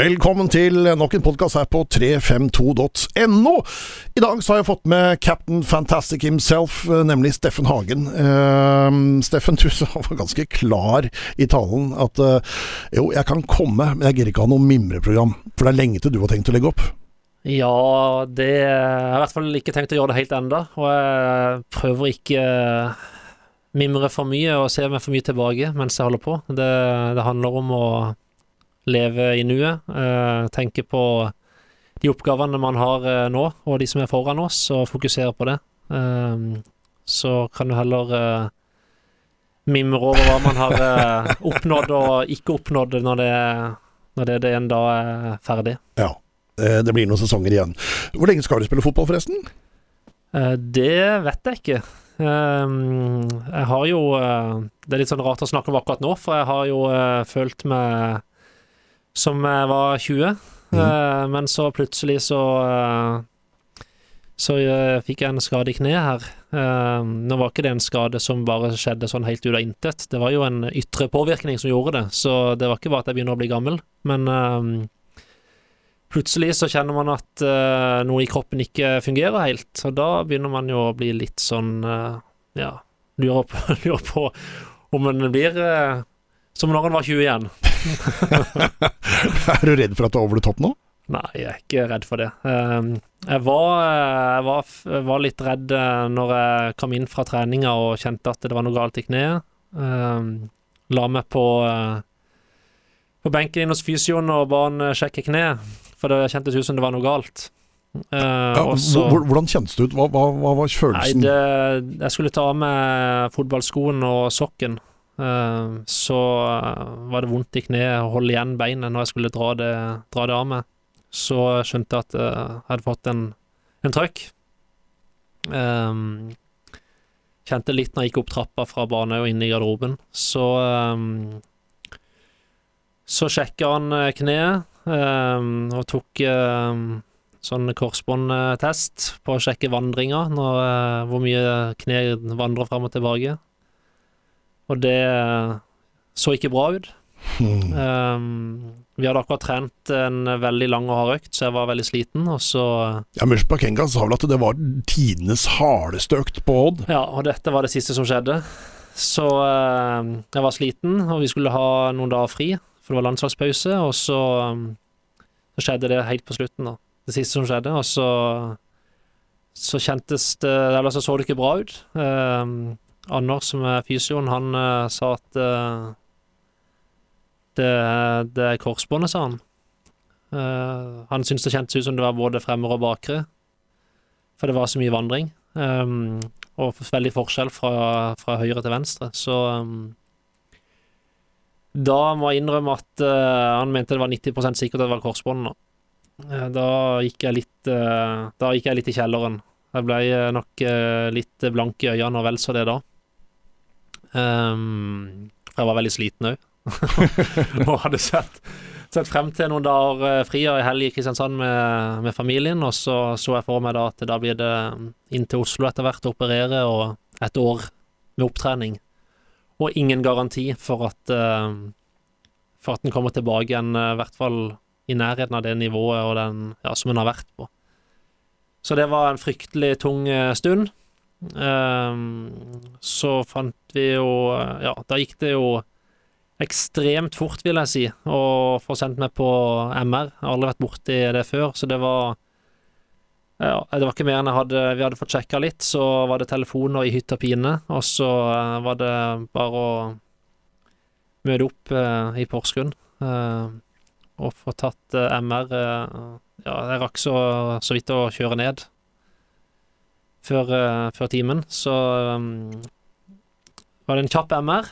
Velkommen til nok en podkast her på 352.no. I dag så har jeg fått med Captain Fantastic himself, eh, nemlig Steffen Hagen. Uh, Steffen, du var ganske klar i talen at uh, jo, jeg kan komme, men jeg gidder ikke ha noe mimreprogram. For det er lenge til du har tenkt å legge opp. Ja, det Jeg har i hvert fall ikke tenkt å gjøre det helt enda, og jeg prøver ikke mimre for mye og se meg for mye tilbake mens jeg holder på. Det, det handler om å leve i nuet, eh, tenke på de oppgavene man har eh, nå, og de som er foran oss, og fokusere på det. Eh, så kan du heller mimre over hva man har oppnådd og ikke oppnådd når det, når det, det en dag er ferdig. Ja, det blir noen sesonger igjen. Hvor lenge skal du spille fotball, forresten? Det vet jeg ikke. Jeg har jo Det er litt sånn rart å snakke om akkurat nå, for jeg har jo følt meg som var 20. Mm. Uh, men så plutselig så uh, Så fikk jeg en skade i kneet her. nå var ikke det en skade som bare skjedde sånn helt ut av intet. Det var jo en ytre påvirkning som gjorde det, så det var ikke bare at jeg begynner å bli gammel. Men plutselig så kjenner man at noe i kroppen ikke fungerer helt, og da begynner man jo å bli litt sånn Ja, lurer på, lurer på om en blir som når han var 20 igjen. er du redd for at du er over the top nå? Nei, jeg er ikke redd for det. Ehm, jeg var, jeg var, jeg var litt redd eh, når jeg kom inn fra treninga og kjente at det var noe galt i kneet. Ehm, la meg på, eh, på benken inn hos fysioen og ba han sjekke kneet, for det kjentes ut som det var noe galt. Uh, ja, også, hvordan kjentes det ut? Hva, hva, hva var følelsen? Nei, det, jeg skulle ta av meg fotballskoen og sokken. Eh, så eh, var det vondt i kneet å holde igjen beinet når jeg skulle dra det, dra det av meg. Så skjønte jeg at eh, jeg hadde fått en, en trøkk. Um, kjente litt når jeg gikk opp trappa fra banen og inn i garderoben. Så um, Så sjekka han kneet um, og tok sånn korsbåndtest på å sjekke vandringa, uh, hvor mye kneet vandrer fram og tilbake. Og det så ikke bra ut. Mm. Um, vi hadde akkurat trent en veldig lang og hard økt, så jeg var veldig sliten, og så Ja, Mush Bakenga sa vel at det var tidenes hardeste økt på Odd? Ja, og dette var det siste som skjedde. Så uh, jeg var sliten, og vi skulle ha noen dager fri, for det var landslagspause, og så, um, så skjedde det helt på slutten, da. Det siste som skjedde, og så så kjentes det Eller så så det ikke bra ut. Um, Anders, som er fysioen, han uh, sa at uh, det, det, er korsbåndet, sa han. Uh, han syntes det kjentes ut som det var både fremre og bakre, for det var så mye vandring. Um, og veldig forskjell fra, fra, høyre til venstre, så um, Da må jeg innrømme at han mente det var 90% sikkert at det var korsbåndet. da gikk jeg litt Da gikk jeg litt i kjelleren. Jeg ble nok litt blank i øynene og vel så det da. Um, jeg var veldig sliten òg. og hadde sett, sett, frem til noen dager uh, fri ei helg i Kristiansand med, med, familien. Og så så jeg for meg da at da blir det inn til Oslo etter hvert å operere, og et år med opptrening. Og ingen garanti for at uh, For at den kommer tilbake igjen, uh, i hvert fall i nærheten av det nivået den, ja, som den har vært på. Så det var en fryktelig tung stund. Um, så fant vi jo Ja, da gikk det jo ekstremt fort, vil jeg si, å få sendt meg på MR. Jeg har aldri vært borti det før, så det var ja, det var ikke mer enn jeg hadde Vi hadde fått sjekka litt, så var det telefoner i hytt og pine, og så uh, var det bare å møte opp uh, i Porsgrunn uh, og få tatt MR. ja, jeg rakk så, så vidt å kjøre ned før, uh, før timen, så um, var det en kjapp MR.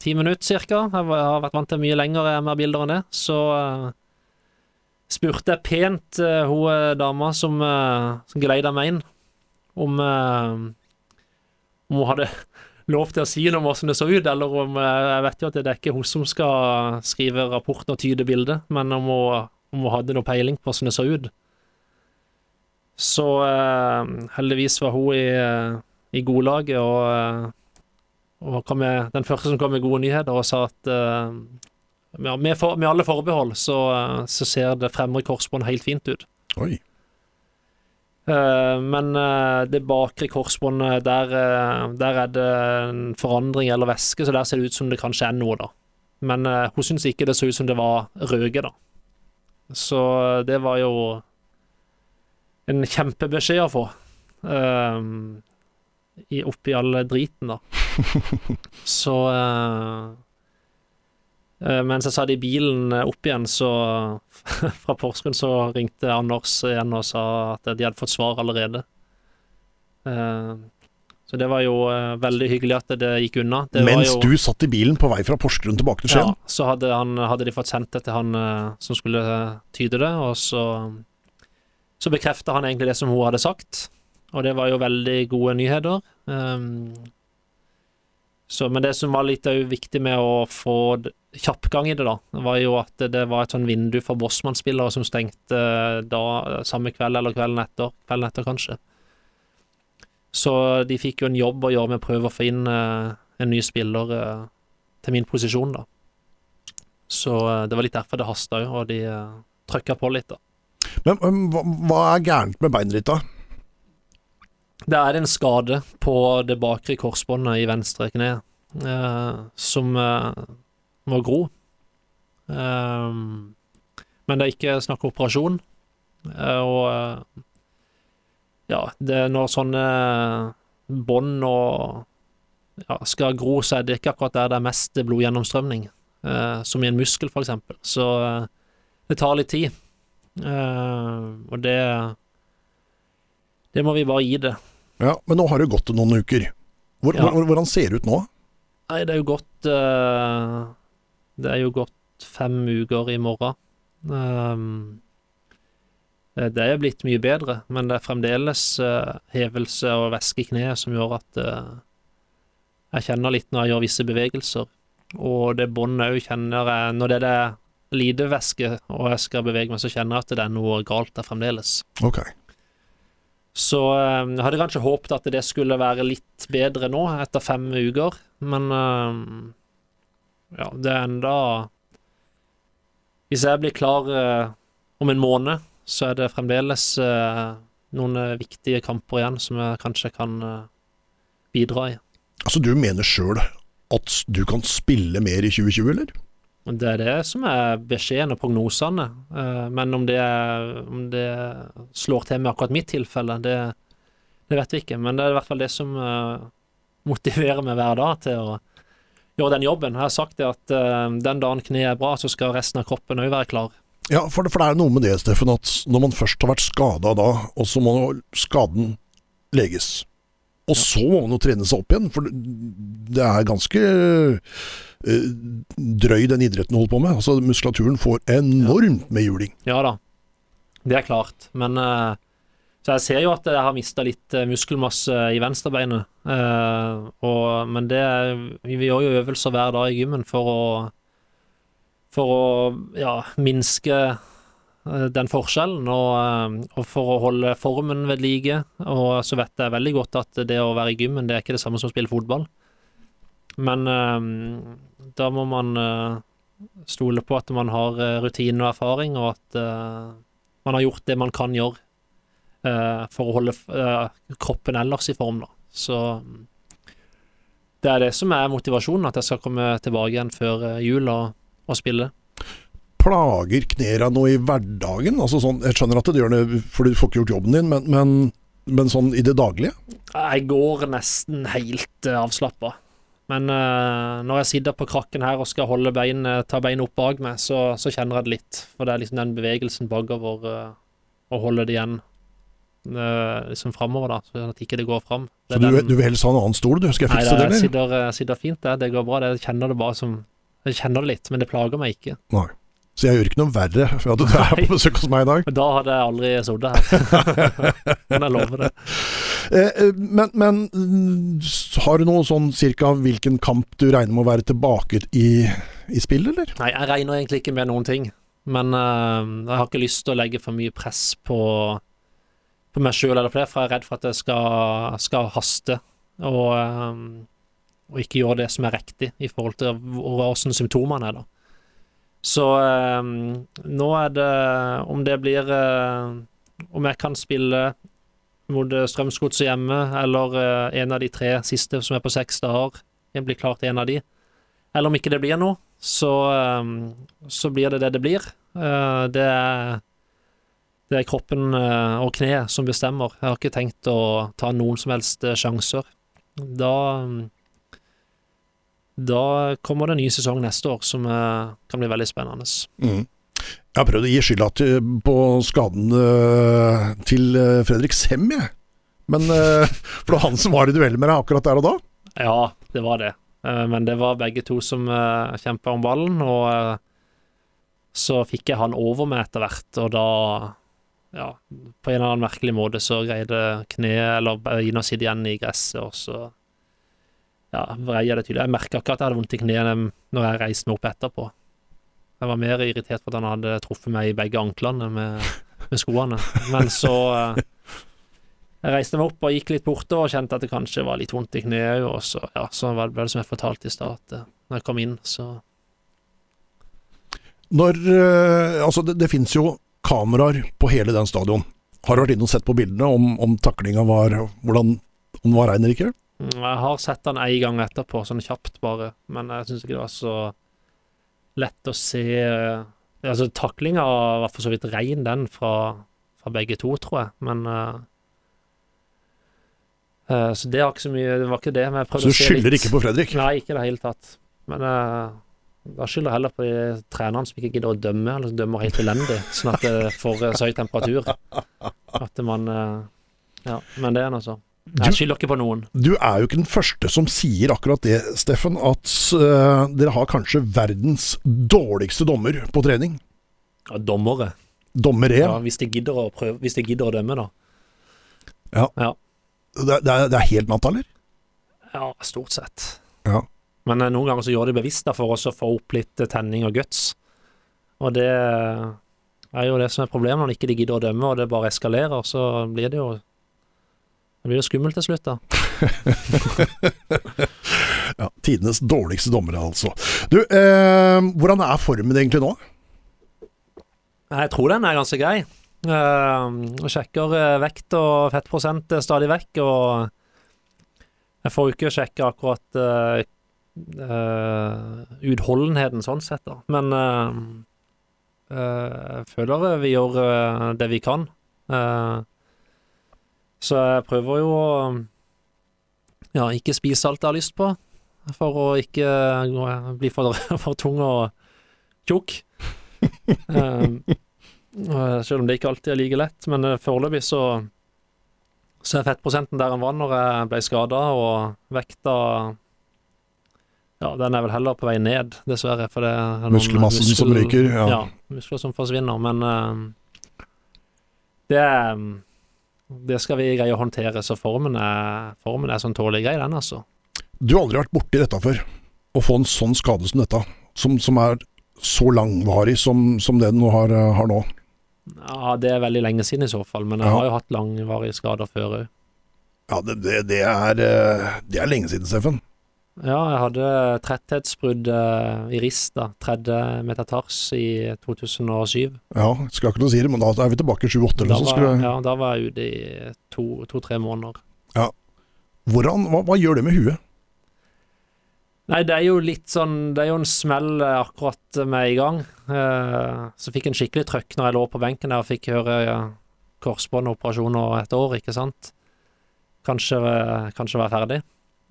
Ti minutter cirka. Jeg har vært vant til mye lengre MR-bilder enn det. Så uh, spurte jeg pent uh, hun dama som, uh, som geleida meg inn, om, om hun hadde lov til å si noe om hvordan det så ut, eller om Jeg vet jo at det er ikke hun som skal skrive rapporten og tyde bildet, men om hun, om hun hadde noe peiling på hvordan det så ut. Så uh, heldigvis var hun i, uh, i godlaget og, uh, og med, den første som kom med gode nyheter og sa at ja, med, for, med alle forbehold så, så ser det fremre korsbånd helt fint ut. Oi. Uh, men uh, det bakre korsbåndet, der, uh, der er det en forandring eller væske, så der ser det ut som det kanskje er noe, da. Men hun syns ikke det så ut som det var røket, da. Så det var jo en kjempebeskjed å få. Um, i, oppi all driten, da. så uh, uh, Mens jeg satt i bilen opp igjen, så Fra Porsgrunn så ringte Anders igjen og sa at de hadde fått svar allerede. Uh, så det var jo veldig hyggelig at det gikk unna. Det Mens jo, du satt i bilen på vei fra Porsgrunn tilbake til Skien? Ja, så hadde, han, hadde, de fått sendt det til han som skulle tyde det, og så så bekrefta han egentlig det som hun hadde sagt. Og det var jo veldig gode nyheter. Um, så, men det som var litt viktig med å få kjappgang i det, da, var jo at det var et sånn vindu for Bossmann-spillere som stengte da samme kveld eller kvelden etter. Kvelden etter, kanskje. Så de fikk jo en jobb å gjøre med å prøve å få inn uh, en ny spiller uh, til min posisjon, da. Så uh, det var litt derfor det hasta òg, og de uh, trøkka på litt, da. Men hva, hva er gærent med beinet ditt, da? Det er en skade på det bakre korsbåndet i venstre kne eh, som eh, må gro. Eh, men det er ikke snakk om operasjon. Eh, og eh, ja, det er når sånne bånd og ja, skal gro, så er det ikke akkurat der det er mest blodgjennomstrømning, eh, som i en muskel, eksempel. Så det tar litt tid. Og det det må vi bare gi det. Ja, Men nå har det gått noen uker. Hvor, ja. hvordan ser det ut nå? Nei, det er jo gått uh, Det er jo gått fem uker i morgen. Um, det er blitt mye bedre, men det er fremdeles uh, hevelse og væske i kneet som gjør at uh, jeg kjenner litt når jeg gjør visse bevegelser. Og det båndet òg kjenner jeg Når det er lite væske og jeg skal bevege meg, så kjenner jeg at det er noe galt der fremdeles. Okay. Så jeg uh, hadde kanskje håpet at det skulle være litt bedre nå, etter fem uker, men uh, ja, det er enda Hvis jeg blir klar uh, om en måned, så er det fremdeles eh, noen viktige kamper igjen som jeg kanskje kan bidra i. Altså, du mener sjøl at du kan spille mer i 2020, eller? Det er det som er beskjeden og prognosene. Eh, men om det, om det, slår til med akkurat mitt tilfelle, det, det, vet vi ikke. Men det er i hvert fall det som eh, motiverer meg hver dag til å gjøre den jobben. Jeg har sagt det at eh, den dagen kneet er bra, så skal resten av kroppen òg være klar. Ja, for det, for det, er noe med det, Steffen, at når man først har vært skada da, og så må skaden leges, og så må man jo trene seg opp igjen, for det er ganske uh, drøy den idretten holder på med. Altså Muskulaturen får enormt med juling. Ja da, det er klart. Men uh, Så jeg ser jo at jeg har mista litt uh, muskelmasse i venstrebeinet. Men det Vi gjør jo øvelser hver dag i gymmen for å For å ja, minske Eh, den forskjellen, og, eh, og, for å holde formen ved like. Og så vet jeg veldig godt at det å være i gymmen, det er ikke det samme som å spille fotball. Men uh, da må man stole på at man har rutine og erfaring, og at man har gjort det man kan gjøre for å holde kroppen ellers i form, da. Så det er det som er motivasjonen, at jeg skal komme tilbake igjen før jul og, og spille plager knærne noe i hverdagen? Altså sånn, jeg skjønner at det gjør det, for du får ikke gjort jobben din, men, men, men sånn i det daglige? Jeg går nesten helt eh, avslappa. Men uh, når jeg sitter på krakken her og skal holde bein, uh, ta beinet opp bak meg, så, så, kjenner jeg det litt. For det er liksom den bevegelsen bakover uh, å holde det igjen uh, liksom framover, da, så at ikke det går fram. Det så du, den, du, vil helst ha en annen stol, du? Skal jeg fikse nei, det, eller? Nei, jeg sitter, sitter fint, det. Det går bra. Det, jeg kjenner det bare som Jeg kjenner det litt, men det plager meg ikke. Nei. Så jeg gjør ikke noe verre for at du er på besøk hos meg i dag. Da hadde jeg aldri sittet her. men jeg lover det. Eh, eh, men, men, har du noe sånn cirka hvilken kamp du regner med å være tilbake i, i spill, eller? Nei, jeg regner egentlig ikke med noen ting. Men uh, jeg har ikke lyst til å legge for mye press på, på meg sjøl eller flere, for jeg er redd for at jeg skal, skal haste. Og, um, og, ikke gjøre det som er riktig i forhold til hvordan symptomene er, da. Så eh, nå er det Om det blir eh, Om jeg kan spille mot eh, Strømsgodset hjemme, eller eh, en av de tre siste som er på seks dager, jeg blir klart en av de, eller om ikke det blir noe, så, eh, så blir det det det blir. Eh, det er det er kroppen og kneet som bestemmer. Jeg har ikke tenkt å ta noen som helst sjanser. Da Da kommer det en ny sesong neste år som eh, kan bli veldig spennende. Mm. Jeg har prøvd å gi skylda på skaden øh, til øh, Fredrik Sem, jeg. Men For det var han som var i duell med deg akkurat der og da? Ja, det var det. Eh, Men det var begge to som kjempa om ballen, og eh, så fikk jeg han over meg etter hvert, og da ja, på en eller annen merkelig måte så greide kneet eller beina å sitte igjen i gresset, og så ja, vrei det tydelig. Jeg merka ikke at jeg hadde vondt i knærne når jeg reiste meg opp etterpå. Jeg var mer irritert for at han hadde truffet meg i begge anklene med, med skoene. Men så eh, Jeg reiste meg opp og gikk litt bortover og kjente at det kanskje var litt vondt i kneet og så, ja, så var det som jeg fortalte i stad, at eh, når jeg kom inn, så Når øh, Altså, det, det fins jo kameraer på hele den stadion. Har du vært inne og sett på bildene om, om taklinga var hvordan, Om den var rein eller ikke? Mm, Jeg har sett den en gang etterpå, sånn kjapt bare, men jeg syns ikke det var så lett å se eh, Altså, taklinga var for så vidt rein, den, fra, fra begge to, tror jeg, men uh, uh, Så det var ikke så mye Det var ikke det, men jeg Så prøvde du å se skylder ikke på Fredrik? Nei, ikke i det hele tatt. Men uh, da skylder jeg heller på de trenerne som ikke gidder å dømme, eller som dømmer helt elendig, sånn at det får så høy temperatur. At man Ja, men det er nå så. Jeg skylder ikke på noen. du er jo ikke den første som sier akkurat det, Steffen. At uh, dere har kanskje verdens dårligste dommer på trening. Ja, dommere. Dommere. Ja, hvis de gidder å prøve Hvis de gidder å dømme, da. Det, er- det, er, det er helt natt, eller? Ja, stort sett. Ja. Men eh, noen ganger så gjør de bevisst da, for å få opp litt eh, tenning og guts. Og det er jo det som er problemet når ikke de gidder å dømme, og det bare eskalerer, så blir det jo Det blir jo skummelt til slutt, da. Ja, Tidenes dårligste dommere, altså. Du, eh, hvordan er formen egentlig nå? Jeg tror den er ganske grei. Uh, sjekker eh, vekt og fettprosent eh, stadig vekk, og jeg får jo ikke sjekke akkurat uh, uh, utholdenheten sånn sett, da. Men uh, jeg føler vi gjør det vi kan. Eh, så jeg prøver jo å ja, ikke spise alt jeg har lyst på, for å ikke bli for, for tung og tjukk. um, selv om det ikke alltid er like lett, men eh, foreløpig så så er fettprosenten der den var når jeg ble skada, og vekta Ja, den er vel heller på vei ned, dessverre, for det er noen Muskelmassen som ryker? Ja. Ja, muskler som forsvinner, men uh, det er det skal vi greie å håndtere, så formen er, formen er sånn tålelig grei, den, altså. Du har aldri vært borti dette før. Å få en sånn skade som dette, som, som er så langvarig som, som det du har, har nå. Ja, det er veldig lenge siden i så fall, men jeg Ja. har jo hatt langvarige skader før òg. Ja, det, det, det, er, eh, det er lenge siden, Steffen. Ja, jeg hadde tretthetsbrudd eh, i rista, tredje metatars i 2007. Ja, skal ikke noe si det, men da er vi tilbake i 7-8 Da eller så var, skulle ja, da var jeg ute i to-tre måneder. Hvordan, hva, hva gjør det med huet? Nei, det er jo litt sånn Det er jo en smell eh, akkurat med i gang. Eh, så fikk en skikkelig trøkk når jeg lå på benken der og fikk høre ja, korsbåndoperasjoner et år, ikke sant. Kanskje, kanskje være ferdig.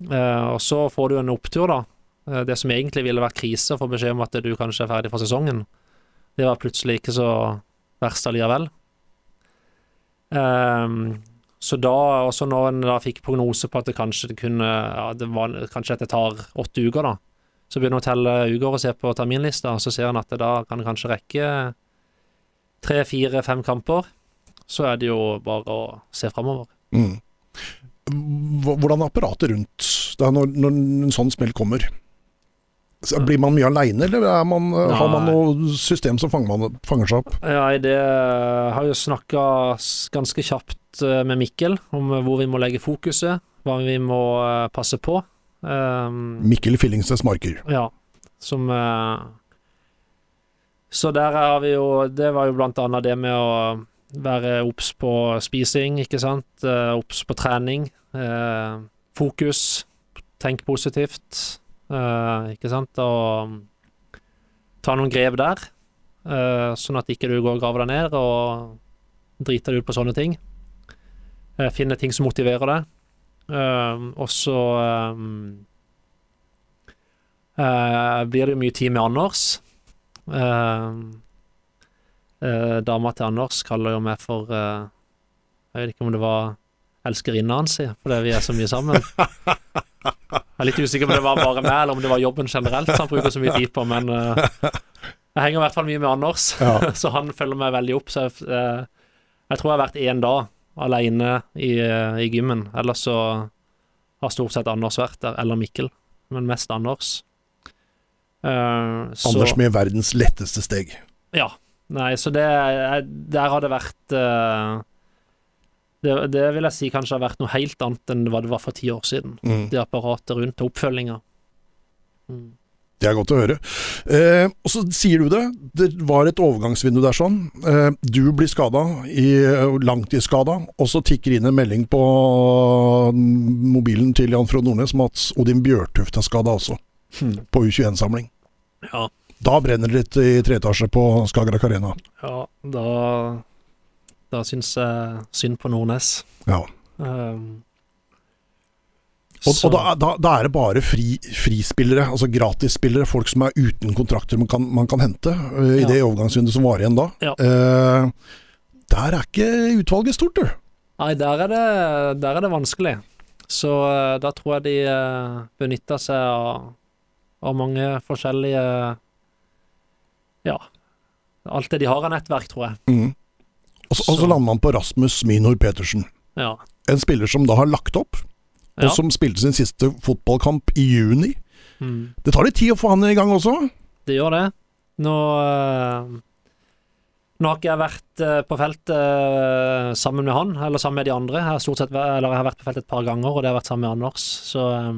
Eh, og så får du en opptur, da. Eh, det som egentlig ville vært krise, å få beskjed om at du kanskje er ferdig for sesongen. Det var plutselig ikke så verst allikevel. Um, så da, også når en da fikk prognose på at det kanskje det kunne Ja, det var kanskje at det tar åtte uker, da. Så begynner en å telle uker og se på terminlista, og så ser en at det da kan kanskje rekke tre, fire, fem kamper. Så er det jo bare å se framover. Mm. Hvordan er apparatet rundt da når, når en sånn smell kommer? Så Blir man mye aleine, eller er man, har man noe system som fanger, man, fanger seg opp? Nei, det har jo snakka ganske kjapt eh, med Mikkel om hvor vi må legge fokuset, hva vi må eh, passe på. Um, Mikkel Fillingsteds Marker. Ja, som uh, Så der har vi jo Det var jo blant annet det med å være obs på spising, ikke sant. Eh, Obs på trening. Eh, fokus. Tenk positivt. Eh, ikke sant. Og ta noen grep der. Sånn at ikke du går og graver deg ned og driter deg ut på sånne ting. Finne ting som motiverer deg. Og så eh, blir det jo mye tid med Anders. Eh, eh, dama til Anders kaller jo meg for eh, Jeg vet ikke om det var elskerinna hans, fordi vi er så mye sammen. Jeg er litt usikker på om det var bare meg, eller om det var jobben generelt han bruker så mye tid på, men eh, jeg henger i hvert fall mye med Anders, Ja. så han følger meg veldig opp. Så jeg, eh, jeg tror jeg har vært én dag alene i, i gymmen. Ellers så har stort sett Anders vært der, eller Mikkel, men mest Anders. Eh, så- Anders med verdens letteste steg. ja. Nei, så det er- Der har det vært eh, det, det vil jeg si kanskje har vært noe helt annet enn hva det var for ti år siden. Mm. Det apparatet rundt og oppfølginga. Mm. Det er godt å høre. Eh, og så sier du det, det var et overgangsvindu der sånn. Eh, du blir skada, langtidsskada, og så tikker inn en melding på mobilen til Jan Frode Nordnes om at Odin Bjørtuft er skada også, på U21-samling. Ja, Da brenner det litt i treetasje på Skagerrak Arena. ja, da Da syns jeg synd på Nordnes. Ja. Um, Og, og da, da, da er det bare fri, frispillere, altså gratisspillere, folk som er uten kontrakter man kan, man kan hente, eh, i Ja. det overgangsvinduet som var igjen da. Ja. Uh, der er ikke utvalget stort, du. Nei, der er det, der er det vanskelig. Så uh, da tror jeg de uh, benytter seg av, av mange forskjellige Ja, alt det de har av nettverk, tror jeg. Mm. Og så, så lander man på Rasmus Minor Petersen. Ja. En spiller som da har lagt opp, og Ja. som spilte sin siste fotballkamp i juni. Mm. Det tar litt tid å få han i gang også. Det gjør det. Nå eh, Nå har ikke jeg vært eh, på feltet eh, sammen med han, eller sammen med de andre. Jeg har, stort sett, eller jeg har vært på feltet et par ganger, og det har vært sammen med Anders. Så eh,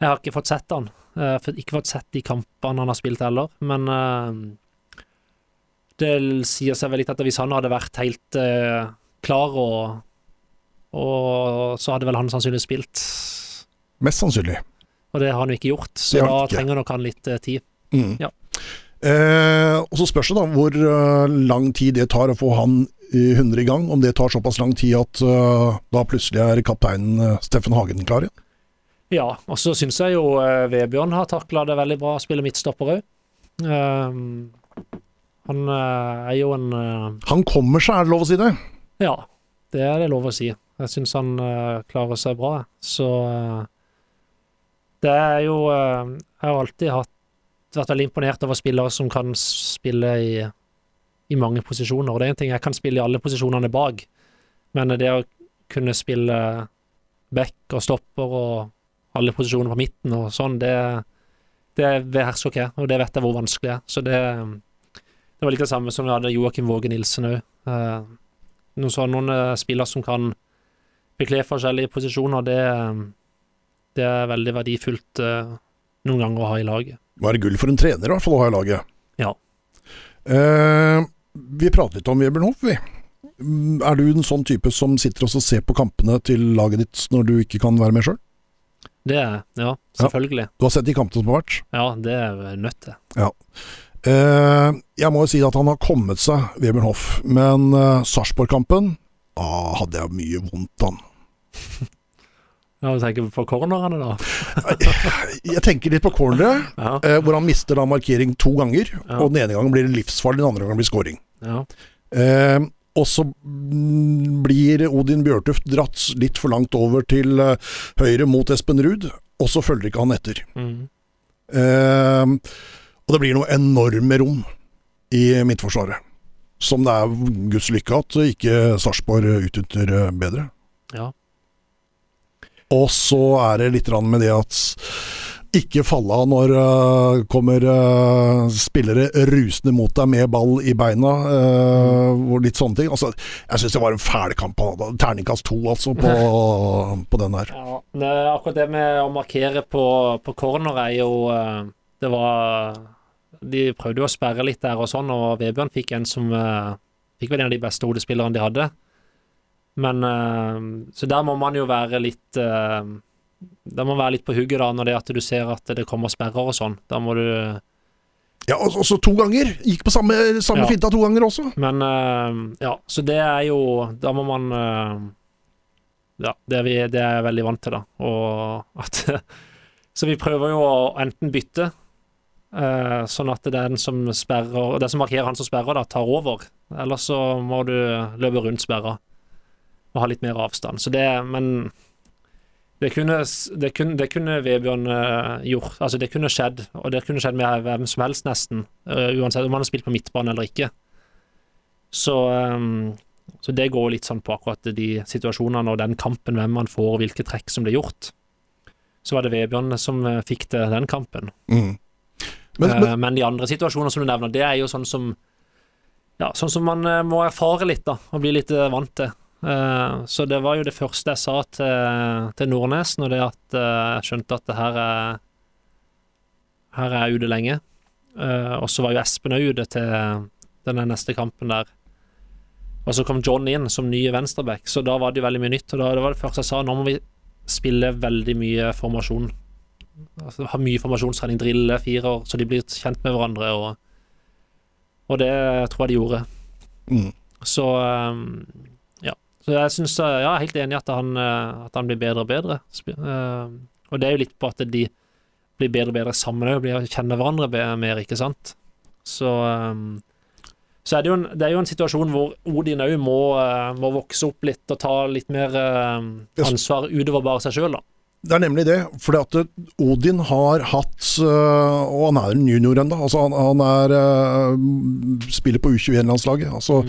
jeg har ikke fått sett han. Jeg har ikke fått sett de kampene han har spilt heller. Men eh, det sier seg vel litt at hvis han hadde vært helt eh, klar, og, og så hadde vel han sannsynligvis spilt. Mest sannsynlig. Og det har han jo ikke gjort, så da ikke. trenger nok han litt eh, tid. Mm. Ja. Eh, og så spørs det da hvor eh, lang tid det tar å få han i 100 i gang. Om det tar såpass lang tid at uh, da plutselig er kapteinen eh, Steffen Hagen klar igjen. Ja, og så syns jeg jo eh, Vebjørn har takla det veldig bra å spille midtstopper òg. han eh, er jo en eh, Han kommer seg, er det lov å si det? Ja, det er det lov å si. Jeg syns han klarer seg bra, så Det er jo Jeg har alltid hatt, vært veldig imponert over spillere som kan spille i, i mange posisjoner. Og det er en ting, jeg kan spille i alle posisjonene bak, men det å kunne spille back og stopper og alle posisjoner på midten og sånn, det, det behersker ikke jeg, og det vet jeg hvor vanskelig er. Så det, det var litt det samme som vi hadde Joakim Våge Nilsen òg. noen sånne spillere som kan bekle forskjellige posisjoner, det, det er veldig verdifullt eh, noen ganger å ha i laget. Hva er gull for en trener, i hvert fall, å ha i laget. Ja. Eh, vi prater litt om Vebjørn Hoff, vi. Mm, Er du en sånn type som sitter og ser på kampene til laget ditt når du ikke kan være med sjøl? Det er Ja, selvfølgelig. Du har sett de kampene som har vært? Ja, det er nødt til. Eh, jeg må jo si at han har kommet seg, Vebjørn Hoff, men eh, Sarpsborg-kampen ah, hadde jeg mye vondt av. Ja, du tenker på cornerne, da? Jeg tenker litt på corneret, Ja. eh, hvor han mister da markering to ganger. Ja. Og den ene gangen blir det livsfarlig, den andre gangen blir scoring. ja. Eh, og så blir Odin Bjørtuft dratt litt for langt over til eh, høyre mot Espen Ruud, og så følger ikke han etter. Mm. Eh, og det blir noe enorme rom i Midtforsvaret. Som det er Guds lykke at ikke Sarpsborg utnytter eh, bedre. Ja. Og så er det litt med det at ikke falle av når uh, kommer uh, spillere rusende mot deg med ball i beina, uh, og litt sånne ting. Altså, jeg syns det var en fæl kamp. Terningkast to, altså, på, på den her. Ja, det, akkurat det med å markere på, på corner er jo Det var De prøvde jo å sperre litt der og sånn, og Vebjørn fikk en som Fikk vel en av de beste hodespillerne de hadde. Men Så der må man jo være litt Da må være litt på hugget da, når det at du ser at det kommer sperrer og sånn. Da må du Ja, og så to ganger! Gikk på samme, samme Ja. finta to ganger også. Men ja, så det er jo Da må man Ja, det er, vi, det er jeg veldig vant til, da. Og at Så vi prøver jo å enten bytte, uh, sånn at det er den som sperrer Den som markerer han som sperrer, da, tar over. Eller så må du løpe rundt sperra og ha litt mer avstand. Så det Men det kunne, det kunne, det kunne Vebjørn eh, gjort. Altså, det kunne skjedd, og det kunne skjedd med hvem som helst, nesten. eh, uansett om han har spilt på midtbane eller ikke. Så, ehm, så det går litt sånn på akkurat de situasjonene og den kampen, hvem man får og hvilke trekk som blir gjort. Så var det Vebjørn som eh, fikk til den kampen. Mm. Men, Eh, men, Men de andre situasjonene som du nevner, det er jo sånn som Ja, sånn som man eh, må erfare litt, da, og bli litt eh, vant til. Eh, Så det var jo det første jeg sa til, til Nordnes, når det at eh, jeg skjønte at det her er Her er jeg ute lenge. Eh, Og så var jo Espen òg ute til den neste kampen der. Og så kom John inn som ny venstreback, så da var det jo veldig mye nytt. Og da det var det første jeg sa, nå må vi spille veldig mye formasjon. Altså, ha mye formasjonstrening, drille fire år, så de blir kjent med hverandre. Og, og det tror jeg de gjorde. mm. Så um. Så jeg syns Ja, jeg er helt enig i at han, eh, at han blir bedre og bedre. Eh, og det er jo litt på at de blir bedre og bedre sammen òg, kjenner hverandre mer, ikke sant. Så så er det, jo en, det er jo en situasjon hvor Odin òg må, eh, må vokse opp litt og ta litt mer eh, Ja, ansvar utover bare seg sjøl, da. Det er nemlig det. For at eh, Odin har hatt øh, Og han er en junior ennå. Altså han, han er øh, spiller på U21-landslaget. Altså,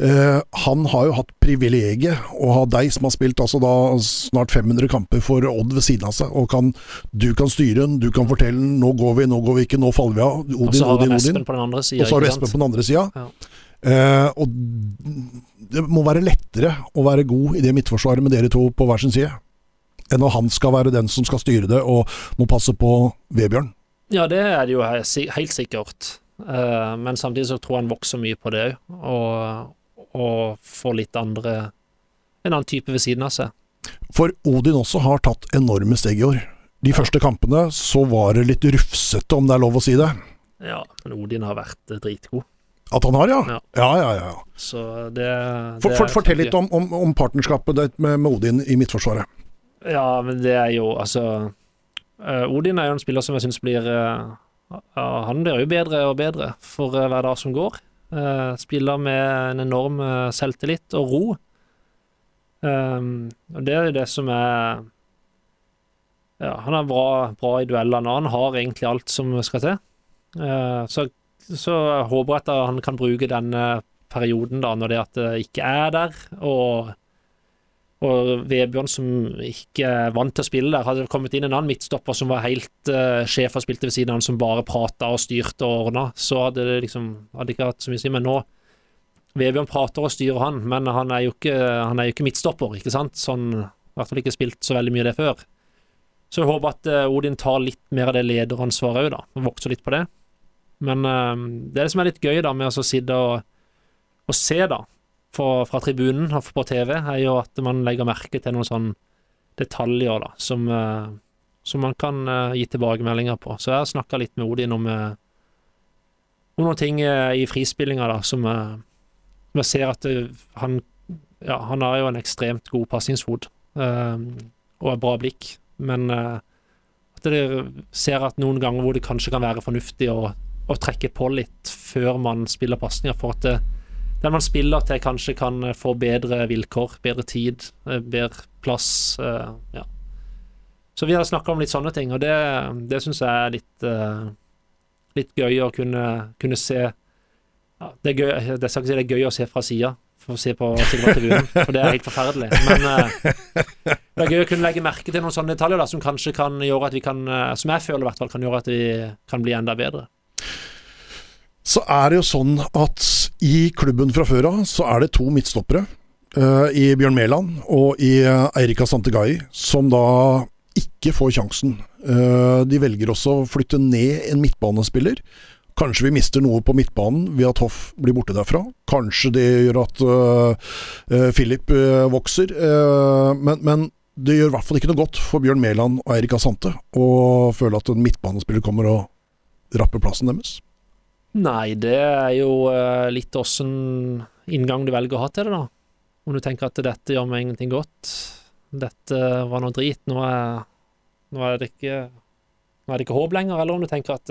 øh, han har jo hatt privilegiet å ha deg som har spilt altså da snart 500 kamper for Odd ved siden av seg. Og kan, du kan styre den, du kan fortelle den 'nå går vi, nå går vi ikke, nå faller vi av'. Og Odin, så har Odin. Espen på den andre sida. Og så har du Espen på den andre sida. Ja. Eh, og det må være lettere å være god i det midtforsvaret med dere to på hver sin side, enn når han skal være den som skal styre det og må passe på Vebjørn. Ja, det er det jo helt sikkert. Eh, men samtidig så tror jeg han vokser mye på det òg, og, og får litt andre En annen type ved siden av seg. For Odin også har tatt enorme steg i år. De første kampene så var det litt rufsete, om det er lov å si det. Ja, men Odin har vært eh, dritgod, At han har, ja? Ja. Ja, ja, ja. så det, det for, for, fortell litt om, om, om partnerskapet med, med Odin i Midtforsvaret. Ja, men det er jo altså eh, Odin er jo en spiller som jeg syns blir eh, Han blir jo bedre og bedre for eh, hver dag som går. Spiller med en enorm selvtillit og ro. Um, og det er jo det som er Ja, han er bra, bra i duellene, han har egentlig alt som skal til. Så, så jeg håper at han kan bruke denne perioden da, når det at det ikke er der, og og Vebjørn, som ikke er vant til å spille der, hadde kommet inn en annen midtstopper som var helt uh, sjef og spilte ved siden av han, som bare prata og styrte og ordna, så hadde det liksom hadde ikke hatt så mye å si. Men nå Vebjørn prater og styrer han, men han er jo ikke, han er jo ikke midtstopper, ikke sant? Sånn, I hvert fall ikke spilt så veldig mye det før. Så jeg håper at uh, Odin tar litt mer av det lederansvaret òg, da. Vokser litt på det. Men uh, det er det som er litt gøy da med å så sitte og, og se, da, fra, fra tribunen og på TV, er jo at man legger merke til noen sånne detaljer da, som, eh, som man kan eh, gi tilbakemeldinger på. Så jeg har snakka litt med Odin om, eh, om noen ting i frispillinga da, som jeg ser at han Ja, han har jo en ekstremt god pasningsfot eh, og et bra blikk, men eh, at dere ser at noen ganger hvor det kanskje kan være fornuftig å, å trekke på litt før man spiller pasninger, for at det, den man spiller til, kanskje kan eh, få bedre vilkår, bedre tid, eh, bedre plass. eh, ja. Så vi har snakka om litt sånne ting, og det, det syns jeg er litt, litt gøy å kunne, kunne se ja, det, er gøy, det, er si det er gøy å se fra sida, for å se på for det er helt forferdelig. Men uh, det er gøy å kunne legge merke til noen sånne detaljer da, som kanskje kan gjøre at vi kan Som jeg føler i hvert fall kan gjøre at vi kan bli enda bedre. Så er det jo sånn at i klubben fra før av, så er det to midtstoppere. Uh, I Bjørn Mæland og i eh, Eirika Santegai, som da ikke får sjansen. Uh, de velger også å flytte ned en midtbanespiller, Kanskje vi mister noe på midtbanen ved at Hoff blir borte derfra. Kanskje det gjør at Philip vokser. Men, men, det gjør i hvert fall ikke noe godt for Bjørn Mæland og Eirik Asante å føle at en midtbanespiller kommer og rapper plassen deres. Nei, det er jo litt åssen inngang du velger å ha til det, da. Om du tenker at dette gjør meg ingenting godt, dette var noe drit, nå er, nå er det ikke nå er det ikke håp lenger, eller om du tenker at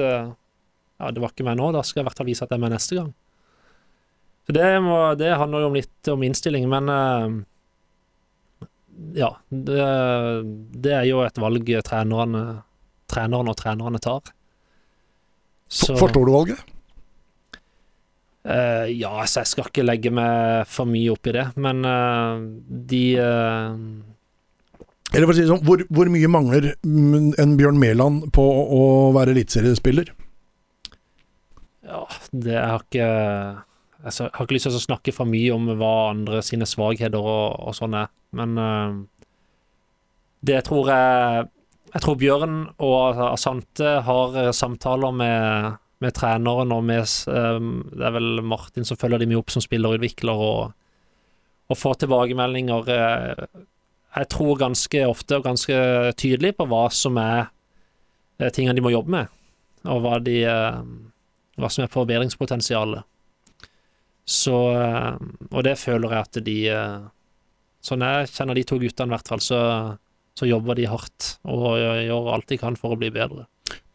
ja, det var ikke meg nå, da skal jeg i hvert fall vise at det er meg neste gang. Så det, må, det handler jo om litt om innstilling, men uh, ja, det, det, er jo et valg trenerne, treneren og trenerne tar. Så, Forstår du valget? Uh, ja, så jeg skal ikke legge meg for mye opp i det, men uh, de uh, Eller for å si det sånn, hvor, hvor, mye mangler en Bjørn Mæland på å være eliteseriespiller? Ja, det jeg har ikke Jeg har ikke lyst til å snakke for mye om hva andre sine svakheter og, og sånn er, men det tror jeg Jeg tror Bjørn og Asante har samtaler med, med treneren og med um, Det er vel Martin som følger dem opp som spillerutvikler, og, og får tilbakemeldinger. Uh, jeg tror ganske ofte og ganske tydelig på hva som er tingene de må jobbe med, og hva de uh, hva som er forbedringspotensialet. Så eh, Og det føler jeg at de eh, Sånn jeg kjenner de to guttene, i hvert fall, så, så jobber de hardt og gjør alt de kan for å bli bedre.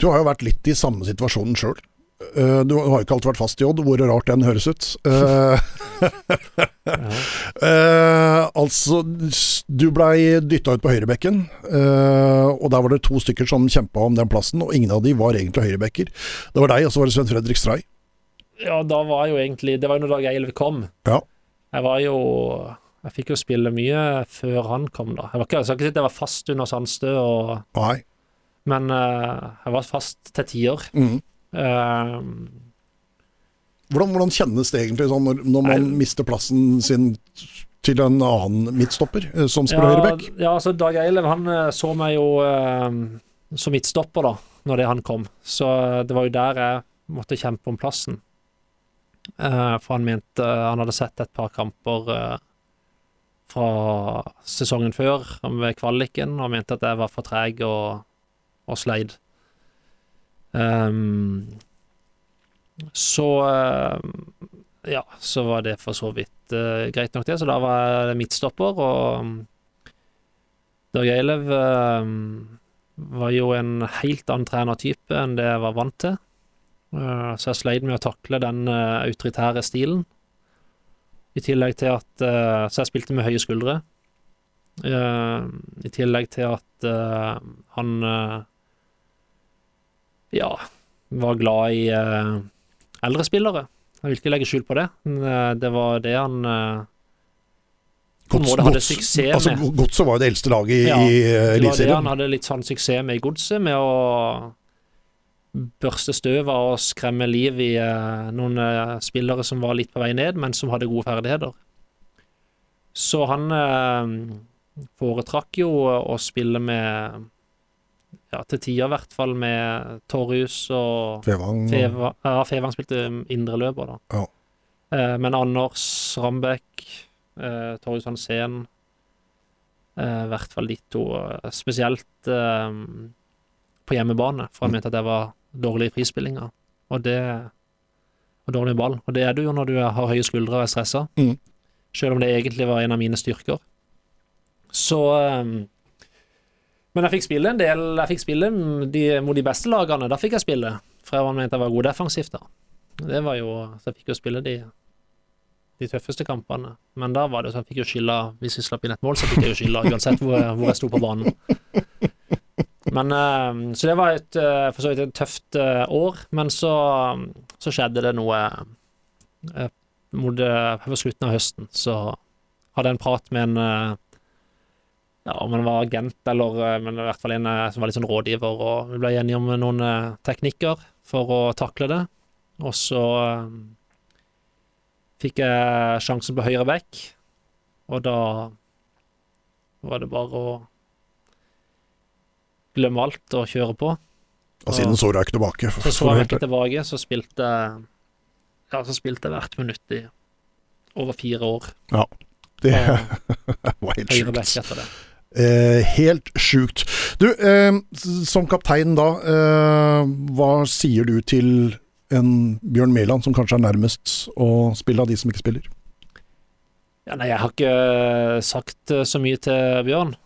Du har jo vært litt i samme situasjonen sjøl. Uh, du har ikke alltid vært fast i Odd, hvor rart den høres ut. Uh, uh, altså, du blei dytta ut på høyrebekken, og der var det to stykker som kjempa om den plassen, og ingen av de var egentlig høyrebekker. Det var deg, og så var det Sven Fredrik Stray. Ja, da var jo egentlig Det var jo når Dag Eilv kom. Ja. Jeg var jo Jeg fikk jo spille mye før han kom, da. Jeg, var ikke, jeg skal ikke si at jeg var fast under Sandstø, og, Nei. men jeg var fast til tider. Mm. Uh, hvordan, hvordan, kjennes det egentlig sånn når, når man nei, mister plassen sin til en annen midtstopper eh, som spiller ja, høyreback? Ja, altså Dag Eilev han eh, så meg jo eh, som midtstopper da når det han kom, så det var jo der jeg måtte kjempe om plassen. Eh, for han mente Han hadde sett et par kamper fra sesongen før ved kvaliken, og mente at jeg var for treg og, og sleid. Um, så uh, Ja, så var det for så vidt uh, greit nok, det. Så da var jeg midtstopper, og um, Dag Eilev uh, var jo en helt annen trenertype enn det jeg var vant til. så jeg sleit med å takle den autoritære stilen. I tillegg til at Så jeg spilte med høye skuldre. I tillegg til at han ja, var glad i uh, eldre spillere. Jeg vil ikke legge skjul på det. Uh, det var det han en måte hadde suksess altså, med. Godset var jo det eldste laget i ja, Eliteserien. Det var det han hadde litt sånn suksess med i Godset, med å børste støv av og skremme liv i uh, noen uh, spillere som var litt på vei ned, men som hadde gode ferdigheter. Så han uh, foretrakk jo å spille med ja, til tider i hvert fall med Torjus og Fevang. Feva, ja, Fevang spilte indreløper, da. Ja. Eh, men Anders Rambekk, eh, Torjus Hansen eh, I hvert fall de to, eh, spesielt eh, på hjemmebane, for han mm. mente at det var dårlige frispillinger. Og det og dårlig ball. Og det er du jo når du har høye skuldre og er stressa. Mm. Selv om det egentlig var en av mine styrker. Så men jeg fikk spille en del Jeg fikk spille de, mot de beste lagene. Da fikk jeg spille, for jeg mente jeg var god defensivt. da. Det var jo Så jeg fikk jo spille de, de tøffeste kampene. Men da var det så jeg fikk jo skylda Hvis vi slapp inn et mål, så fikk jeg jo skylda uansett hvor, hvor jeg sto på banen. Men uh, Så det var et uh, for så vidt et tøft uh, år, men så, så skjedde det noe mot slutten av høsten. Så hadde jeg en prat med en ja, om han var agent eller eh, men i hvert fall en eh, som var litt sånn rådgiver, og vi ble enige om noen eh, teknikker for å takle det. Og så fikk jeg sjansen på høyre back, og da var det bare å glemme alt og kjøre på. Og siden så du ikke tilbake. Så så jeg ikke tilbake, så spilte Ja, så spilte jeg hvert minutt i over fire år. Ja, Det var helt sjukt. Eh, helt sjukt. Du, eh, som kaptein da, eh, hva sier du til en Bjørn Mæland som kanskje er nærmest å spille av de som ikke spiller? Ja, nei, jeg har ikke sagt eh, så mye til Bjørn.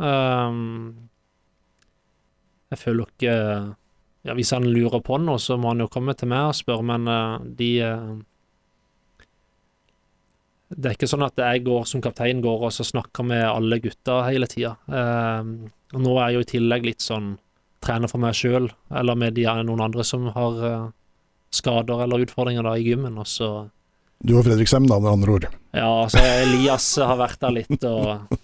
Um, jeg føler ikke Ja, hvis han lurer på noe, så må han jo komme til meg og spørre, men eh, de eh, Det er ikke sånn at jeg går som kaptein går og så snakker med alle gutta hele tida. og nå er jeg jo i tillegg litt sånn trener for meg sjøl, eller med de, noen andre som har eh, skader eller utfordringer da i gymmen, og så Du og Fredrik Sem, da, med andre ord. ja, så Elias har vært der litt, og